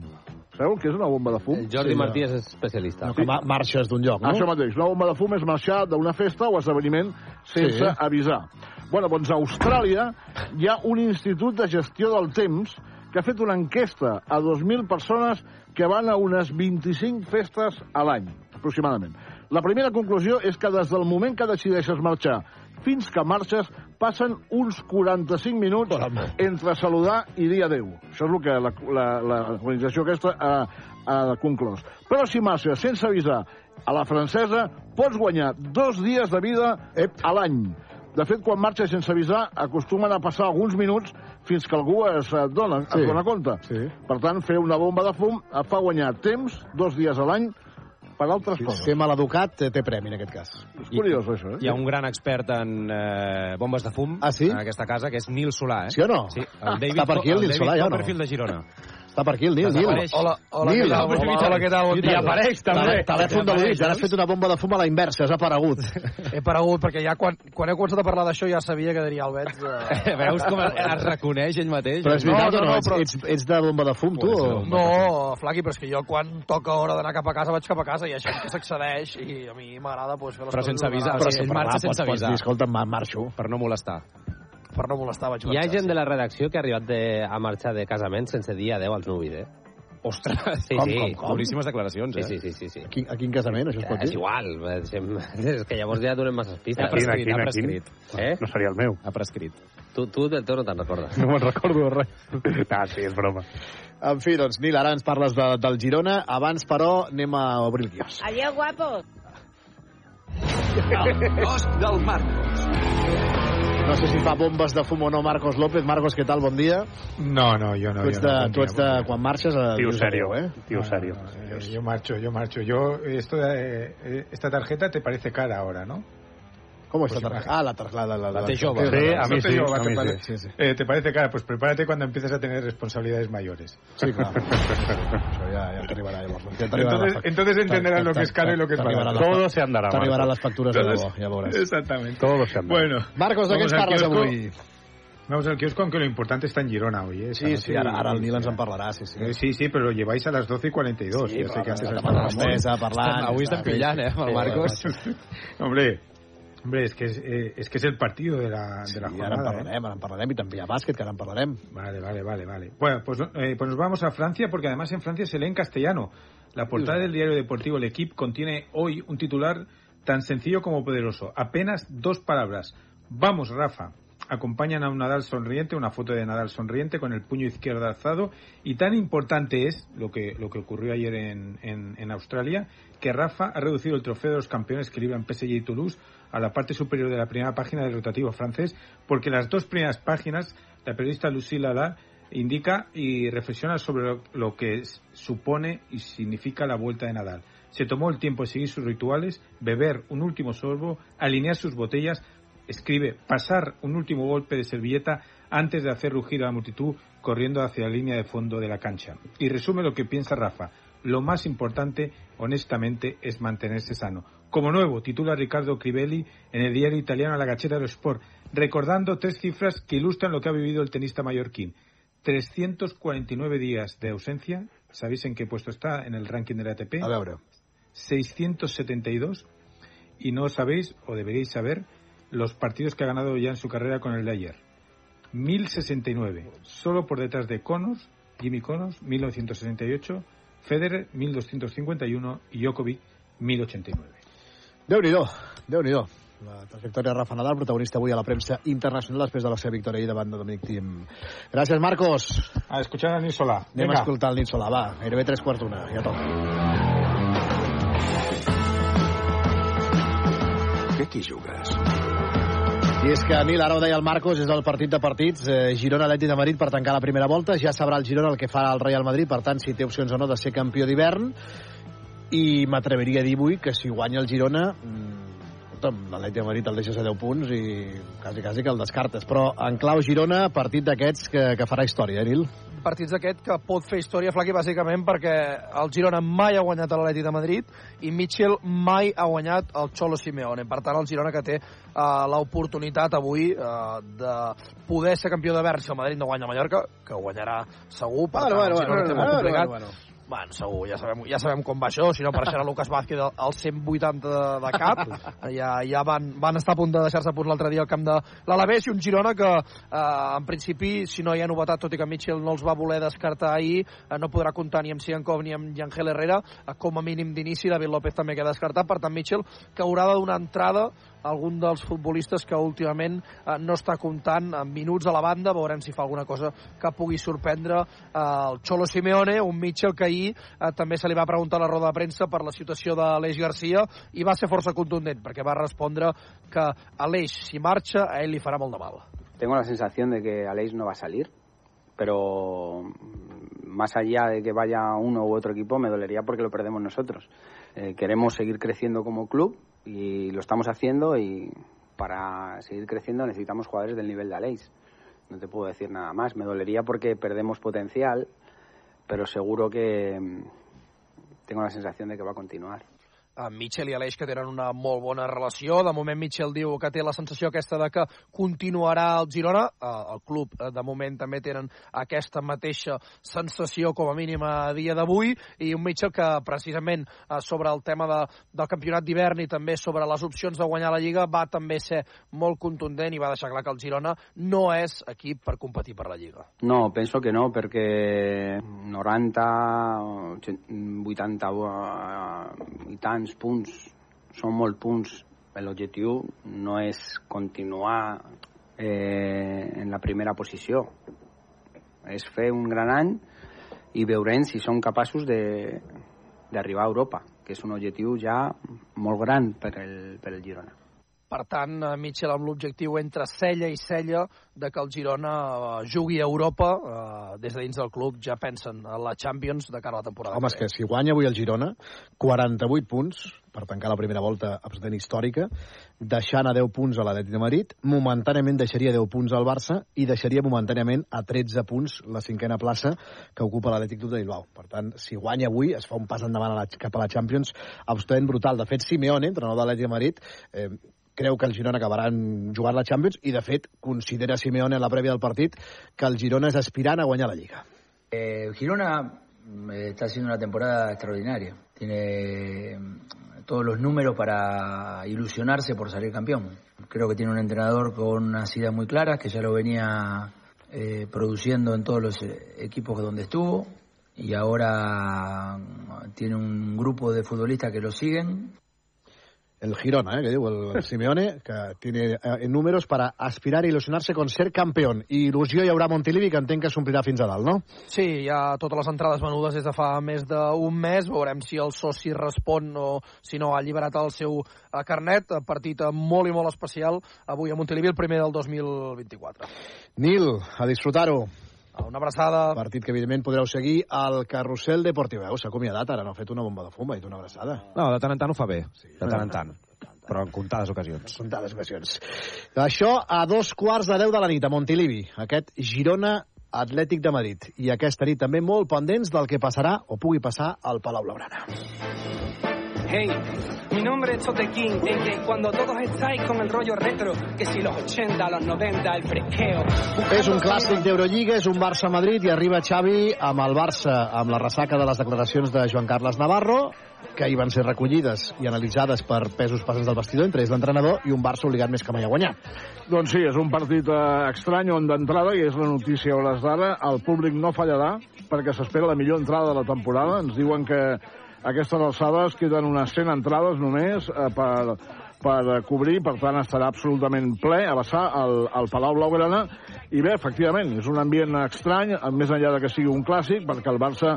Sabeu què és una bomba de fum? El Jordi sí, Martí és especialista. No, que ma marxes d'un lloc, no? Això mateix. Una bomba de fum és marxar d'una festa o esdeveniment sense Sí. avisar. Bueno, doncs a Austràlia hi ha un institut de gestió del temps que ha fet una enquesta a 2.000 persones que van a unes 25 festes a l'any, aproximadament. La primera conclusió és que des del moment que decideixes marxar fins que marxes passen uns 45 minuts entre saludar i dir adeu. Això és el que la- la- la- l'organització aquesta ha, ha conclòs. Però si marxes sense avisar a la francesa, pots guanyar dos dies de vida a l'any. De fet, quan marxes sense avisar, acostumen a passar alguns minuts fins que algú es eh, dona, Sí. es dona compte. Sí. Per tant, fer una bomba de fum et fa guanyar temps, dos dies a l'any, per altres Si coses. ser maleducat té, té premi, en aquest cas. És curiós, això, eh? Hi ha un gran expert en eh, bombes de fum ah, sí? en aquesta casa, que és Nil Solà. Eh? Sí o no? Sí, el David, Està per aquí el Nil David Solà, ja no? Copperfield de Girona. Està per aquí el Nil, Nil. Hola, hola, Nil, què tal? hola, Hola, hola, què tal? Bon I dia. apareix, també. Tele- Telèfon de l'Uix, ara has fet una bomba de fum a la inversa, has aparegut. He aparegut perquè ja quan, quan heu començat a parlar d'això ja sabia que diria Albets... Eh... [laughs] Veus com es reconeix ell mateix? Però és veritat No, o no, no? no, Ets, però- ets, ets de bomba de fum, tu? o- No, Flaqui, però és que jo quan toca hora d'anar cap a casa vaig cap a casa i gent que s'accedeix i a mi m'agrada pues, fer les Però coses sense avisar, ordenades. o sigui, ell marxa sense avisar. escolta, ma- marxo. Per no molestar. Per no molestar vaig Hi ha marxar. gent de la redacció que ha arribat de, a marxar de casament sense dir adeu als nuvis, eh? Ostres, sí, com, sí. com, com? Boníssimes declaracions, eh? Sí, sí, sí. sí, sí. A quin, a quin casament, això es pot És dir? igual, eh, deixem- [laughs] és que llavors ja donem masses pistes. Ha prescrit, Quin, ha prescrit. Eh? No seria el meu. Ha prescrit. Tu, tu del teu no te'n recordes. No me'n recordo res. [laughs] Ah, sí, és broma. En fi, doncs, Nil, ara ens parles de, del Girona. Abans, però, anem a obrir el quios. Adiós, guapos. El cos del Marcos. No sé si fa bombes de fum o no Marcos López. Marcos, què tal? Bon dia. No, no, yo no. tu ets de, no, tu ets de quan marxes... A, Tío serio, eh? Tío serio. Yo marcho, yo marcho. Yo, esto, de- eh, esta tarjeta te parece cara ahora, ¿no? ¿Cómo Pues esta tarjeta? Ah, la tarjeta. La, la, la, jove. Sí, a mí te sí, digo, a te mí pare- sí, sí. eh, te parece cara, pues prepárate cuando empieces a tener responsabilidades mayores. Sí, clar. Això [laughs] ja, ja t'arribarà llavors. Ja t'arribarà Entonces, entonces entenderás lo que es caro y lo que es barato. la- Todo se andará, T'arribaran Marcos. les factures de debò, ja veuràs. Exactamente. Todo se andará. Bueno. Marcos, de què ens parles avui? Vamos al kiosco, aunque lo importante está en Girona hoy. ¿eh? Sí, sí, ara, ara el ens en parlarà, sí, sí. Eh, Sí, sí, però lo lleváis a las 12 y 42. Sí, ja sé que antes la mesa parlant. Avui estem pillant, eh, amb el Marcos. [laughs] Hombre, hombre, es que es, eh, que es el partido de la, de la Sí, jornada. ara en ¿eh? ara en parlarem, i també hi ha bàsquet, que ara en parlarem. Vale, vale, vale, vale. Bueno, pues, eh, pues nos vamos a Francia porque además en Francia se lee en castellano. La portada del diario deportivo El Equipe contiene hoy un titular tan sencillo como poderoso. Apenas dos palabras. Vamos, Rafa. Acompañan a un Nadal sonriente, una foto de Nadal sonriente con el puño izquierdo alzado. Y tan importante es lo que, lo que ocurrió ayer en, en, en Australia, que Rafa ha reducido el trofeo de los campeones que libran PSG y Toulouse a la parte superior de la primera página del rotativo francés, porque las dos primeras páginas, la periodista Lucille Lala indica y reflexiona sobre lo, que supone y significa la vuelta de Nadal. Se tomó el tiempo de seguir sus rituales, beber un último sorbo, alinear sus botellas, escribe pasar un último golpe de servilleta antes de hacer rugir a la multitud corriendo hacia la línea de fondo de la cancha. Y resume lo que piensa Rafa. Lo más importante, honestamente, es mantenerse sano. Como nuevo, titula Ricardo Crivelli en el diario italiano La Gaceta dello Sport, recordando tres cifras que ilustran lo que ha vivido el tenista mallorquín. 349 días de ausencia. ¿Sabéis en qué puesto está en el ranking del ATP? A veure. 672. Y no sabéis, o deberíais saber, los partidos que ha ganado ya en su carrera con el de ayer. 1069, solo por detrás de Connors, Jimmy Connors, 1968, Federer, 1251 y Djokovic, 1089. Déu-n'hi-do, déu nhi déu la trajectòria de Rafa Nadal, protagonista avui a la premsa internacional després de la seva victòria ahir davant de Dominic Thiem. Gràcies, Marcos. A escuchar a Nil Solà. Anem Vinga. a escoltar el Nil Solà, va. Gairebé tres quarts d'una, ja toca. Que t'hi jugues? I és que, Nil, ara ho deia el Marcos, és el partit de partits. Eh, Girona Atleti de Madrid per tancar la primera volta. Ja sabrà el Girona el que fa el Real Madrid, per tant, si té opcions o no de ser campió d'hivern. I m'atreveria a dir avui que si guanya el Girona, mm, l'Atleti de Madrid el deixes a 10 punts i quasi, quasi que el descartes. Però en clau Girona, partit d'aquests que, que farà història, eh, Nil? partits d'aquest que pot fer història, Flaqui, bàsicament perquè el Girona mai ha guanyat a l'Atleti de Madrid i Mitchell mai ha guanyat el Cholo Simeone. Per tant, el Girona que té uh, l'oportunitat avui uh, de poder ser campió de Berns si el Madrid no guanya a Mallorca, que guanyarà segur. Per Bueno, tant, bueno, el Girona bueno, té bueno, molt complicat. bueno, bueno. Bueno, segur, ja sabem, ja sabem com va això, si no apareixerà Lucas Vázquez al al 180 de, de cap, ja, ja van, van estar a punt de deixar-se punt l'altre dia al camp de l'Alavés i un Girona que eh, en principi, si no hi ha novetat, tot i que Mitchell no els va voler descartar ahir, eh, no podrà comptar ni amb Siankov ni amb Yangel Herrera, eh, com a mínim d'inici, David López també queda descartat, per tant Mitchell que haurà de donar entrada algun dels futbolistes que últimament eh, no està comptant en minuts a la banda, veurem si fa alguna cosa que pugui sorprendre eh, el Cholo Simeone, un Mitchell que ahir eh, també se li va preguntar a la roda de premsa per la situació d'Aleix Garcia i va ser força contundent perquè va respondre que Aleix, si marxa, a ell li farà molt de mal. Tengo la sensación de que Aleix no va a salir, pero más allá de que vaya uno u otro equipo, me dolería porque lo perdemos nosotros. Eh, queremos seguir creciendo como club y lo estamos haciendo y para seguir creciendo necesitamos jugadores del nivel de Aleix. No te puedo decir nada más. Me dolería porque perdemos potencial, pero seguro que mm, tengo la sensación de que va a continuar. En Mitchell i Aleix que tenen una molt bona relació. De moment Mitchell diu que té la sensació aquesta de que continuarà el Girona. El club eh, de moment també tenen aquesta mateixa sensació com a mínim a dia d'avui i un Mitchell que precisament eh, sobre el tema de, del campionat d'hivern i també sobre les opcions de guanyar la Lliga va també ser molt contundent i va deixar clar que el Girona no és equip per competir per la Lliga. No, penso que no, perquè 90, 80 eh, i tants punts són molt punts. L'objectiu no és continuar eh, en la primera posició. És fer un gran any i veurem si som capaços d'arribar a Europa, que és un objectiu ja molt gran per el, per el Girona. Per tant, eh, Mitchell amb l'objectiu entre cella i cella de que el Girona eh, jugui a Europa, eh, des de dins del club ja pensen a la Champions de cara a la temporada. Home, és que si guanya avui el Girona, 48 punts per tancar la primera volta absolutament històrica, deixant a 10 punts a l'Atlètic de Madrid, momentàniament deixaria 10 punts al Barça i deixaria momentàniament a 13 punts la cinquena plaça que ocupa l'Atlètic Club de Bilbao. Per tant, si guanya avui, es fa un pas endavant a la, cap a la Champions absolutament brutal. De fet, Simeone, entrenador de l'Atlètic de Madrid, eh, creu que el Girona acabarà jugant la Champions i, de fet, considera Simeone en la prèvia del partit que el Girona és aspirant a guanyar la Lliga. Eh, Girona eh, está haciendo una temporada extraordinaria. Tiene mm, todos los números para ilusionarse por salir campeón. Creo que tiene un entrenador con unas ideas muy claras, que ya lo venía eh, produciendo en todos los eh, equipos donde estuvo. Y ahora mm, tiene un grupo de futbolistas que lo siguen el Girona, eh, que diu el [laughs] Simeone, que tiene eh, números para aspirar i il·lusionar-se con ser campeón. I il·lusió hi haurà a Montilivi, que entenc que s'omplirà fins a dalt, no? Sí, hi ha totes les entrades venudes des de fa més d'un mes. Veurem si el soci respon o si no ha alliberat el seu eh, carnet. Partit eh, molt i molt especial avui a Montilivi, el primer del 2024. Nil, a disfrutar-ho. Una abraçada. Partit que, evidentment, podreu seguir al Carrusel Deportiu. S'ha acomiadat, ara no ha fet una bomba de fum, ha dit una abraçada. No, de tant en tant ho fa bé. De tant en tant. Però en comptades ocasions. En comptades ocasions. Això a dos quarts de deu de la nit, a Montilivi. Aquest Girona Atlètic de Madrid. I aquesta nit també molt pendents del que passarà o pugui passar al Palau Blaugrana. Hey, mi nombre es Tote King, en que cuando todos estáis con el rollo retro, que si los 80, los 90, el fresqueo. És un clàssic d'Eurolliga, és un Barça-Madrid i arriba Xavi amb el Barça, amb la ressaca de les declaracions de Joan Carles Navarro, que hi van ser recollides i analitzades per pesos passants del vestidor, entre ells l'entrenador, i un Barça obligat més que mai a guanyar. Doncs sí, és un partit eh, estrany on d'entrada, i és la notícia a hores d'ara, el públic no fallarà perquè s'espera la millor entrada de la temporada. Ens diuen que aquestes alçades queden unes 100 entrades només eh, per, per cobrir, per tant estarà absolutament ple a vessar al, al Palau Blaugrana i bé, efectivament, és un ambient estrany, més enllà de que sigui un clàssic, perquè el Barça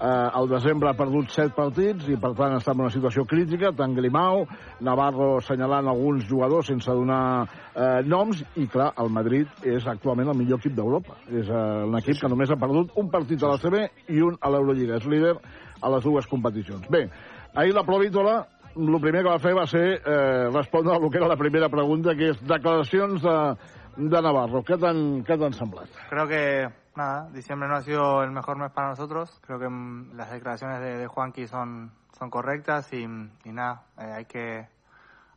eh, al desembre ha perdut set partits i per tant està en una situació crítica, tant Grimau, Navarro assenyalant alguns jugadors sense donar eh, noms i clar, el Madrid és actualment el millor equip d'Europa. És eh, un equip que només ha perdut un partit a la CB i un a l'Eurolliga. És líder a les dues competicions. Bé, ahir la Provítola el primer que va fer va ser eh, respondre a el que era la primera pregunta, que és declaracions de, de Navarro. Què t'han semblat? Creo que nada, diciembre no ha sido el mejor mes para nosotros. Creo que mm, las declaraciones de, de Juanqui son, son correctas y, y nada, eh, hay que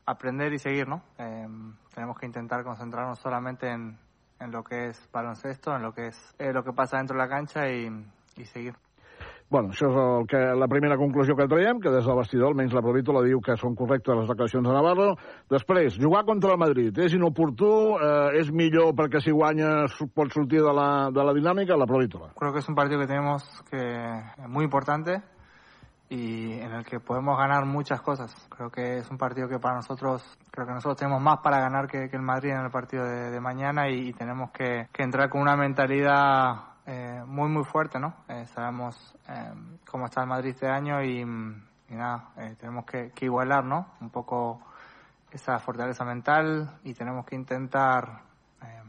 aprender y seguir, ¿no? Eh, tenemos que intentar concentrarnos solamente en, en lo que es baloncesto, en lo que es eh, lo que pasa dentro de la cancha y, y seguir. Bueno, això és el que, la primera conclusió que traiem, que des del vestidor, almenys la Provítola diu que són correctes les declaracions de Navarro. Després, jugar contra el Madrid. És inoportú, eh, és millor perquè si guanya pot sortir de la, de la dinàmica, la Provítola. Creo que es un partido que tenemos que muy importante y en el que podemos ganar muchas cosas. Creo que es un partido que para nosotros, creo que nosotros tenemos más para ganar que, que el Madrid en el partido de, de mañana y, y tenemos que, que entrar con una mentalidad eh, muy muy fuerte, ¿no? Eh, sabemos eh, cómo está el Madrid este año y, y nada, eh, tenemos que, que igualar, ¿no? Un poco esa fortaleza mental y tenemos que intentar eh,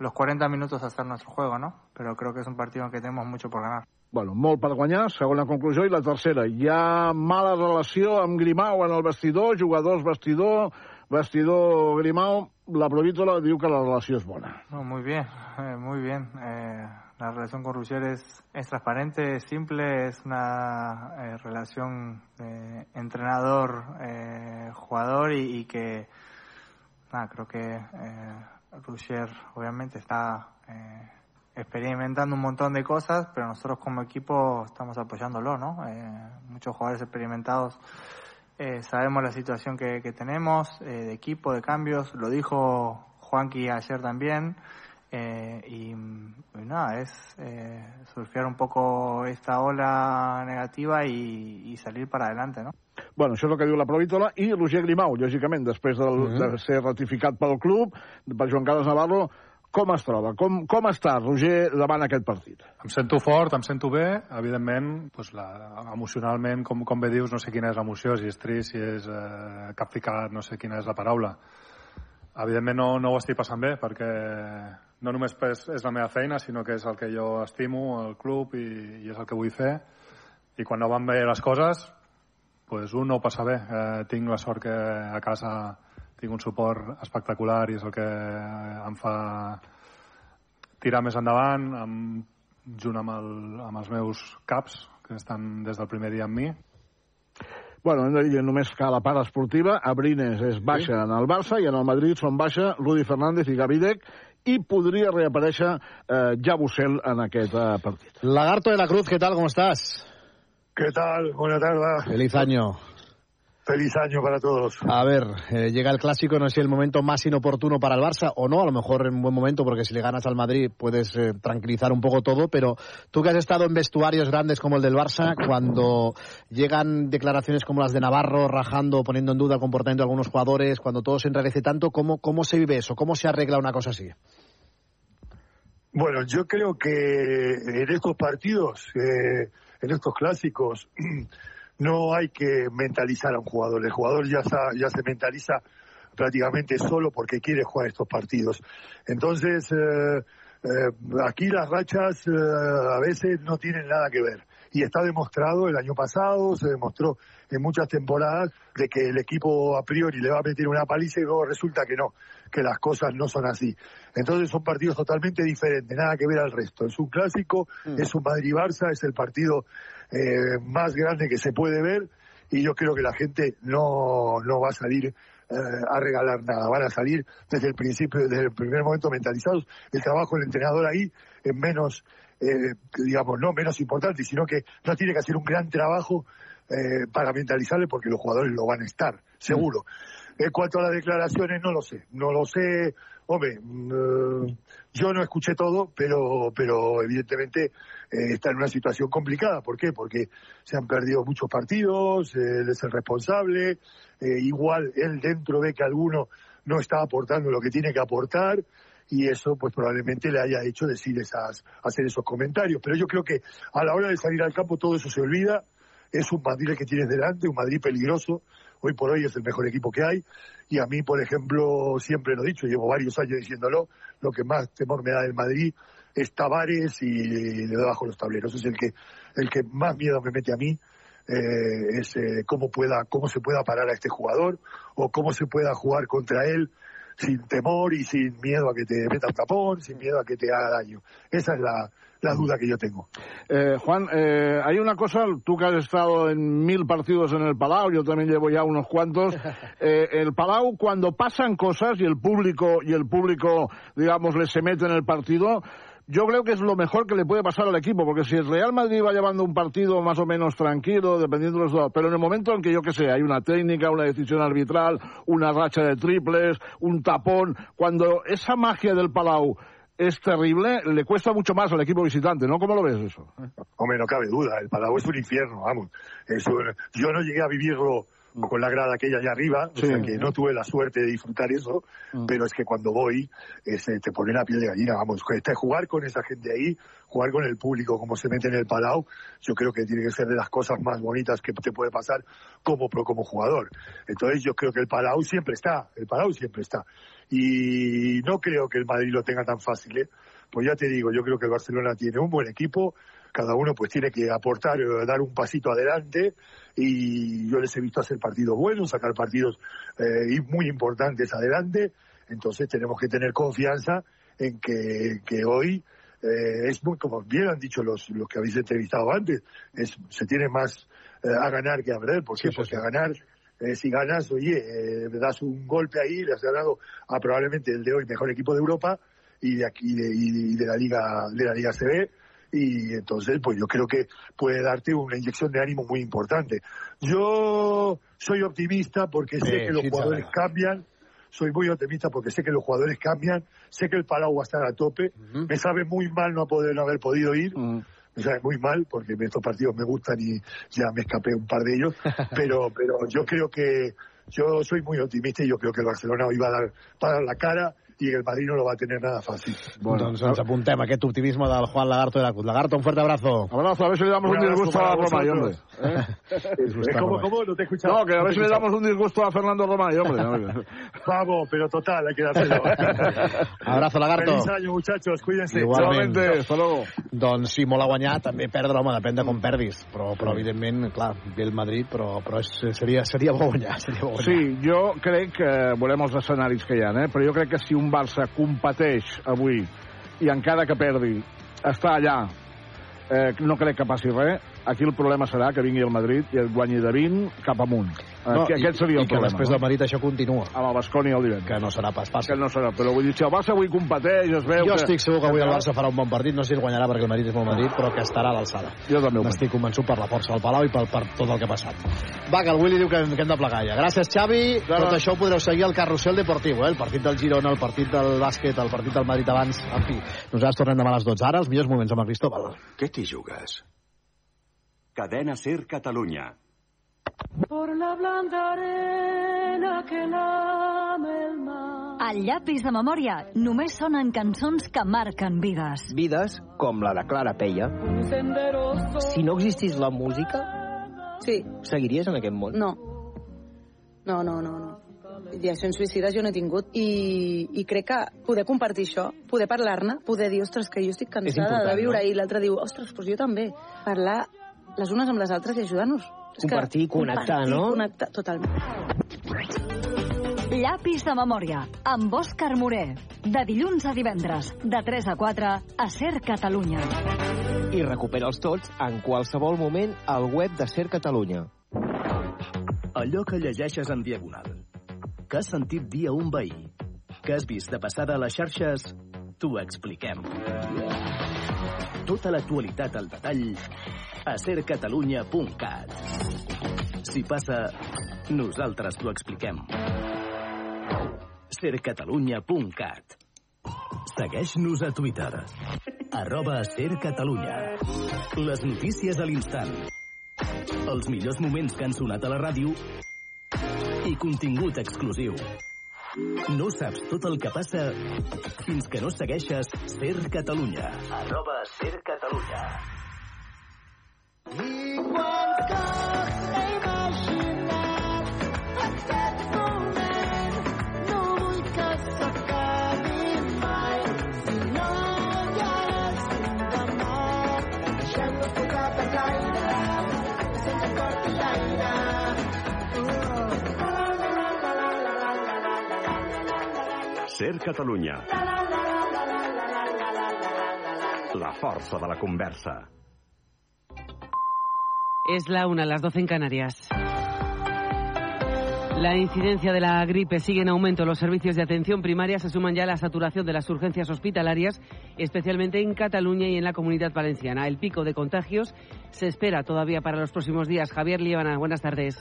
los 40 minutos hacer nuestro juego, ¿no? Pero creo que es un partido en que tenemos mucho por ganar. Bueno, molt per guanyar, segona conclusió. I la tercera, hi ha mala relació amb Grimau en el vestidor, jugadors vestidor, vestidor Grimau. La Provítola diu que la relació és bona. No, muy bien, eh, muy bien. Eh, la relación con Roger es, es transparente, es simple, es una eh, relación de entrenador-jugador y, y que, nada, creo que eh, obviamente está eh, experimentando un montón de cosas, pero nosotros como equipo estamos apoyándolo, ¿no? Eh, muchos jugadores experimentados eh, sabemos la situación que, que tenemos eh, de equipo, de cambios, lo dijo Juanqui ayer también. Eh, y, y nada, es eh, surfear un poco esta ola negativa y, y salir para adelante, ¿no? Bueno, això és el que diu la Provítola i Roger Grimau, lògicament, després del, Mhm. de ser ratificat pel club, per Joan Carles Navarro, com es troba? Com, com està Roger davant aquest partit? Em sento fort, em sento bé, evidentment, doncs la, emocionalment, com, com bé dius, no sé quina és l'emoció, si és trist, si és eh, capficat, no sé quina és la paraula. Evidentment no, no ho estic passant bé, perquè no només és, és la meva feina, sinó que és el que jo estimo, el club, i, i és el que vull fer. I quan no van bé les coses, pues un no ho passa bé. Eh, tinc la sort que a casa tinc un suport espectacular i és el que em fa tirar més endavant amb, junt amb, el, amb els meus caps que estan des del primer dia amb mi Bueno, hem de dir que només que a la part esportiva, Abrines és baixa sí. en el Barça i en el Madrid són baixa Rudi Fernández i Gavidec i podria reaparèixer eh, Jabusel en aquest eh, partit. Lagarto de la Cruz, ¿qué tal? ¿Cómo estás? ¿Qué tal? Buena tarde. Feliz año. Feliz año para todos. A ver, eh, llega el clásico, no sé si el momento más inoportuno para el Barça o no, a lo mejor en un buen momento, porque si le ganas al Madrid puedes eh, tranquilizar un poco todo, pero tú que has estado en vestuarios grandes como el del Barça, cuando llegan declaraciones como las de Navarro, rajando, poniendo en duda el comportamiento de algunos jugadores, cuando todo se enrarece tanto, ¿cómo, cómo se vive eso? ¿Cómo se arregla una cosa así? Bueno, yo creo que en estos partidos, eh, en estos clásicos, [clears throat] no hay que mentalizar a un jugador. El jugador ya, ya se mentaliza prácticamente solo porque quiere jugar estos partidos. Entonces, eh, eh, aquí las rachas eh, a veces no tienen nada que ver. Y está demostrado el año pasado, se demostró en muchas temporadas de que el equipo a priori le va a meter una paliza y luego resulta que no, que las cosas no son así. Entonces son partidos totalmente diferentes, nada que ver al resto. Es un clásico, es un Madrid-Barça, es el partido eh, más grande que se puede ver y yo creo que la gente no, no va a salir eh, a regalar nada, van a salir desde el principio, desde el primer momento mentalizados. El trabajo del entrenador ahí es menos, eh, digamos, no menos importante, sino que no tiene que hacer un gran trabajo eh, para mentalizarle porque los jugadores lo van a estar, seguro. En cuanto a las declaraciones, no lo sé. No lo sé. Hombre, mm, yo no escuché todo, pero, pero evidentemente eh, está en una situación complicada. ¿Por qué? Porque se han perdido muchos partidos, eh, él es el responsable. eh, igual él dentro ve que alguno no está aportando lo que tiene que aportar y eso pues probablemente le haya hecho decir esas, hacer esos comentarios. Pero yo creo que a la hora de salir al campo todo eso se olvida. Es un Madrid el que tienes delante, un Madrid peligroso. Hoy por hoy es el mejor equipo que hay. Y a mí, por ejemplo, siempre lo he dicho, llevo varios años diciéndolo, lo que más temor me da del Madrid es Tavares y de debajo de los tableros. Es el que, el que más miedo me mete a mí. eh, es eh, cómo pueda cómo se pueda parar a este jugador o cómo se pueda jugar contra él sin temor y sin miedo a que te meta un tapón, sin miedo a que te haga daño. Esa es la, la duda que yo tengo. Eh, Juan, eh, hay una cosa, tú que has estado en mil partidos en el Palau, yo también llevo ya unos cuantos. [laughs] Eh, el Palau, cuando pasan cosas y el público, y el público, digamos, le se mete en el partido, yo creo que es lo mejor que le puede pasar al equipo, porque si el Real Madrid va llevando un partido más o menos tranquilo, dependiendo de los dos, pero en el momento en que yo que sé, hay una técnica, una decisión arbitral, una racha de triples, un tapón, cuando esa magia del Palau es terrible, le cuesta mucho más al equipo visitante, ¿no? ¿Cómo lo ves eso? Hombre, no cabe duda, el Palau es un infierno, vamos. Es un- yo no llegué a vivirlo con la grada aquella allá arriba, o Sí. sea que no tuve la suerte de disfrutar eso, pero es que cuando voy es, eh, te pone la piel de gallina, vamos, este, jugar con esa gente ahí, jugar con el público como se mete en el Palau, yo creo que tiene que ser de las cosas más bonitas que te puede pasar como pro, como jugador. Entonces yo creo que el Palau siempre está, el Palau siempre está. Y no creo que el Madrid lo tenga tan fácil, ¿eh? Pues ya te digo, yo creo que el Barcelona tiene un buen equipo, cada uno pues tiene que aportar, eh, dar un pasito adelante y yo les he visto hacer partidos buenos, sacar partidos eh, muy importantes adelante, entonces tenemos que tener confianza en que, que hoy eh, es muy, como bien han dicho los, los que habéis entrevistado antes, es, se tiene más eh, a ganar que a perder, ¿por qué? Porque a ganar eh, si ganas, oye, eh, das un golpe ahí, le has ganado a probablemente el de hoy mejor equipo de Europa y de aquí de, y de la liga de la liga CB y entonces pues yo creo que puede darte una inyección de ánimo muy importante. Yo soy optimista porque sé que los jugadores cambian, soy muy optimista porque sé que los jugadores cambian, sé que el Palau va a estar a tope, me sabe muy mal no poder no haber podido ir, me sabe muy mal porque estos partidos me gustan y ya me escapé un par de ellos, [laughs] pero pero yo creo que yo soy muy optimista y yo creo que el Barcelona hoy va a dar, va a dar la cara y el Madrid no lo va a tener nada fácil. Bueno, doncs ens apuntem aquest optimisme del Juan Lagarto de la CUT. Lagarto, un fuerte abrazo. Abrazo, a ver si le damos un, Un disgusto a Romay, hombre. ¿eh? ¿Cómo, cómo? No te he escuchado. No, que a ver si le damos un disgusto a Fernando Romay, hombre. Vamos, pero total, hay que dárselo. [laughs] Abrazo, Lagarto. Feliz año, muchachos, cuídense. Igualment. hasta luego. Doncs sí, molt a guanyar, també perdre, home, depèn de com perdis. Però, però evidentment, clar, ve el Madrid, però, però és, seria, seria bo guanyar. Seria bo guanyar. Sí, jo crec que veurem els escenaris que hi ha, eh? però jo crec que si un Barça competeix avui. I encara que perdi està allà, eh, no crec que passi res, aquí el problema serà que vingui el Madrid i el guanyi de 20 cap amunt. Eh, No, que i- aquest seria el i que problema. després del Madrid això continua. Amb el Basconi el divendres. Que no serà pas fàcil. Que no serà, però vull dir, si el Barça avui competeix, es veu Jo que... estic segur que avui el Barça farà un bon partit, no sé si el guanyarà perquè el Madrid és molt Madrid, però que estarà a l'alçada. Jo també ho N'estic convençut per la força del Palau i per, per tot el que ha passat. Va, que el Willy diu que, hem- que hem de plegar ja. Gràcies, Xavi. Tot això ho podreu seguir al Carrusel Deportiu, eh? el partit del Girona, el partit del bàsquet, el partit del Madrid abans. En fi, nosaltres tornem demà a les 12. Ara, els millors moments amb el Cristóbal. Què t'hi jugues? Cadena Ser Catalunya. Por la blanda arena que lame el mar. Al llapis de memòria només sonen cançons que marquen vides. Vides com la de Clara Peia. Si no existís la música, Sí, seguiries en aquest món? no. No, no, no, no. Ideacions suïcides jo no he tingut i, i crec que poder compartir això, poder parlar-ne, poder dir, ostres, que jo estic cansada de viure no? i l'altre diu, ostres, doncs jo també. Parlar les unes amb les altres i ajudar-nos. Compartir i connectar, compartir, no? Connectar, totalment. Llapis de memòria, amb Òscar Moré. De dilluns a divendres, de 3 a 4, a Ser Catalunya. I recupera'ls tots en qualsevol moment al web de Ser Catalunya. Allò que llegeixes en diagonal. Que has sentit dir a un veí. Que has vist de passada a les xarxes. T'ho expliquem. Tota l'actualitat al detall a sercatalunya.cat. Si passa, nosaltres t'ho expliquem. sercatalunya.cat Segueix-nos a Twitter. Arroba sercatalunya. Les notícies a l'instant. Els millors moments que han sonat a la ràdio i contingut exclusiu. No saps tot el que passa fins que no segueixes Ser Catalunya. Arroba Ser Catalunya. Igual que he imaginat aquest moment, no vull que s'acabi mai. Si no hi ha res demà, deixem-nos tocar per l'aire, l'aire. Ser Catalunya. La força de la conversa. Es la una, las 12 en Canarias. La incidencia de la gripe sigue en aumento. Los servicios de atención primaria se suman ya a la saturación de las urgencias hospitalarias, especialmente en Cataluña y en la comunidad valenciana. El pico de contagios se espera todavía para los próximos días. Javier Líbana, buenas tardes.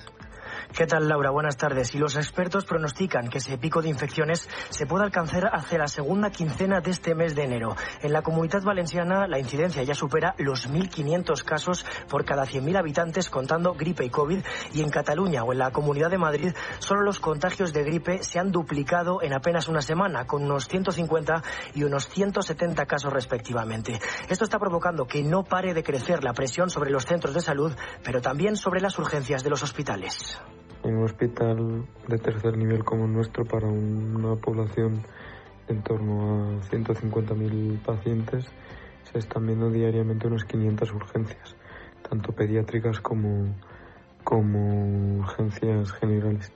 ¿Qué tal, Laura? Buenas tardes. Y los expertos pronostican que ese pico de infecciones se puede alcanzar hacia la segunda quincena de este mes de enero. En la comunidad valenciana la incidencia ya supera los 1.500 casos por cada 100.000 habitantes contando gripe y COVID. Y en Cataluña o en la Comunidad de Madrid solo los contagios de gripe se han duplicado en apenas una semana, con unos 150 y unos 170 casos respectivamente. Esto está provocando que no pare de crecer la presión sobre los centros de salud, pero también sobre las urgencias de los hospitales. En un hospital de tercer nivel como el nuestro, para una población en torno a 150.000 pacientes, se están viendo diariamente unas 500 urgencias, tanto pediátricas como, como urgencias generales.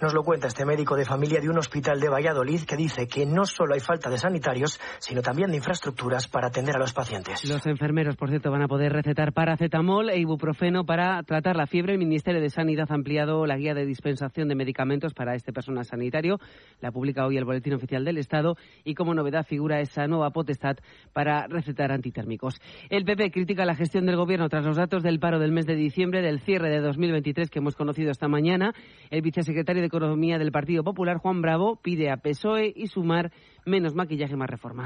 Nos lo cuenta este médico de familia de un hospital de Valladolid que dice que no solo hay falta de sanitarios, sino también de infraestructuras para atender a los pacientes. Los enfermeros, por cierto, van a poder recetar paracetamol e ibuprofeno para tratar la fiebre. El Ministerio de Sanidad ha ampliado la guía de dispensación de medicamentos para este personal sanitario. La publica hoy el Boletín Oficial del Estado y como novedad figura esa nueva potestad para recetar antitérmicos. El PP critica la gestión del Gobierno tras los datos del paro del mes de diciembre del cierre de 2023 que hemos conocido esta mañana. El vicesecretario de Economía del Partido Popular, Juan Bravo, pide a PSOE y Sumar menos maquillaje más reformas.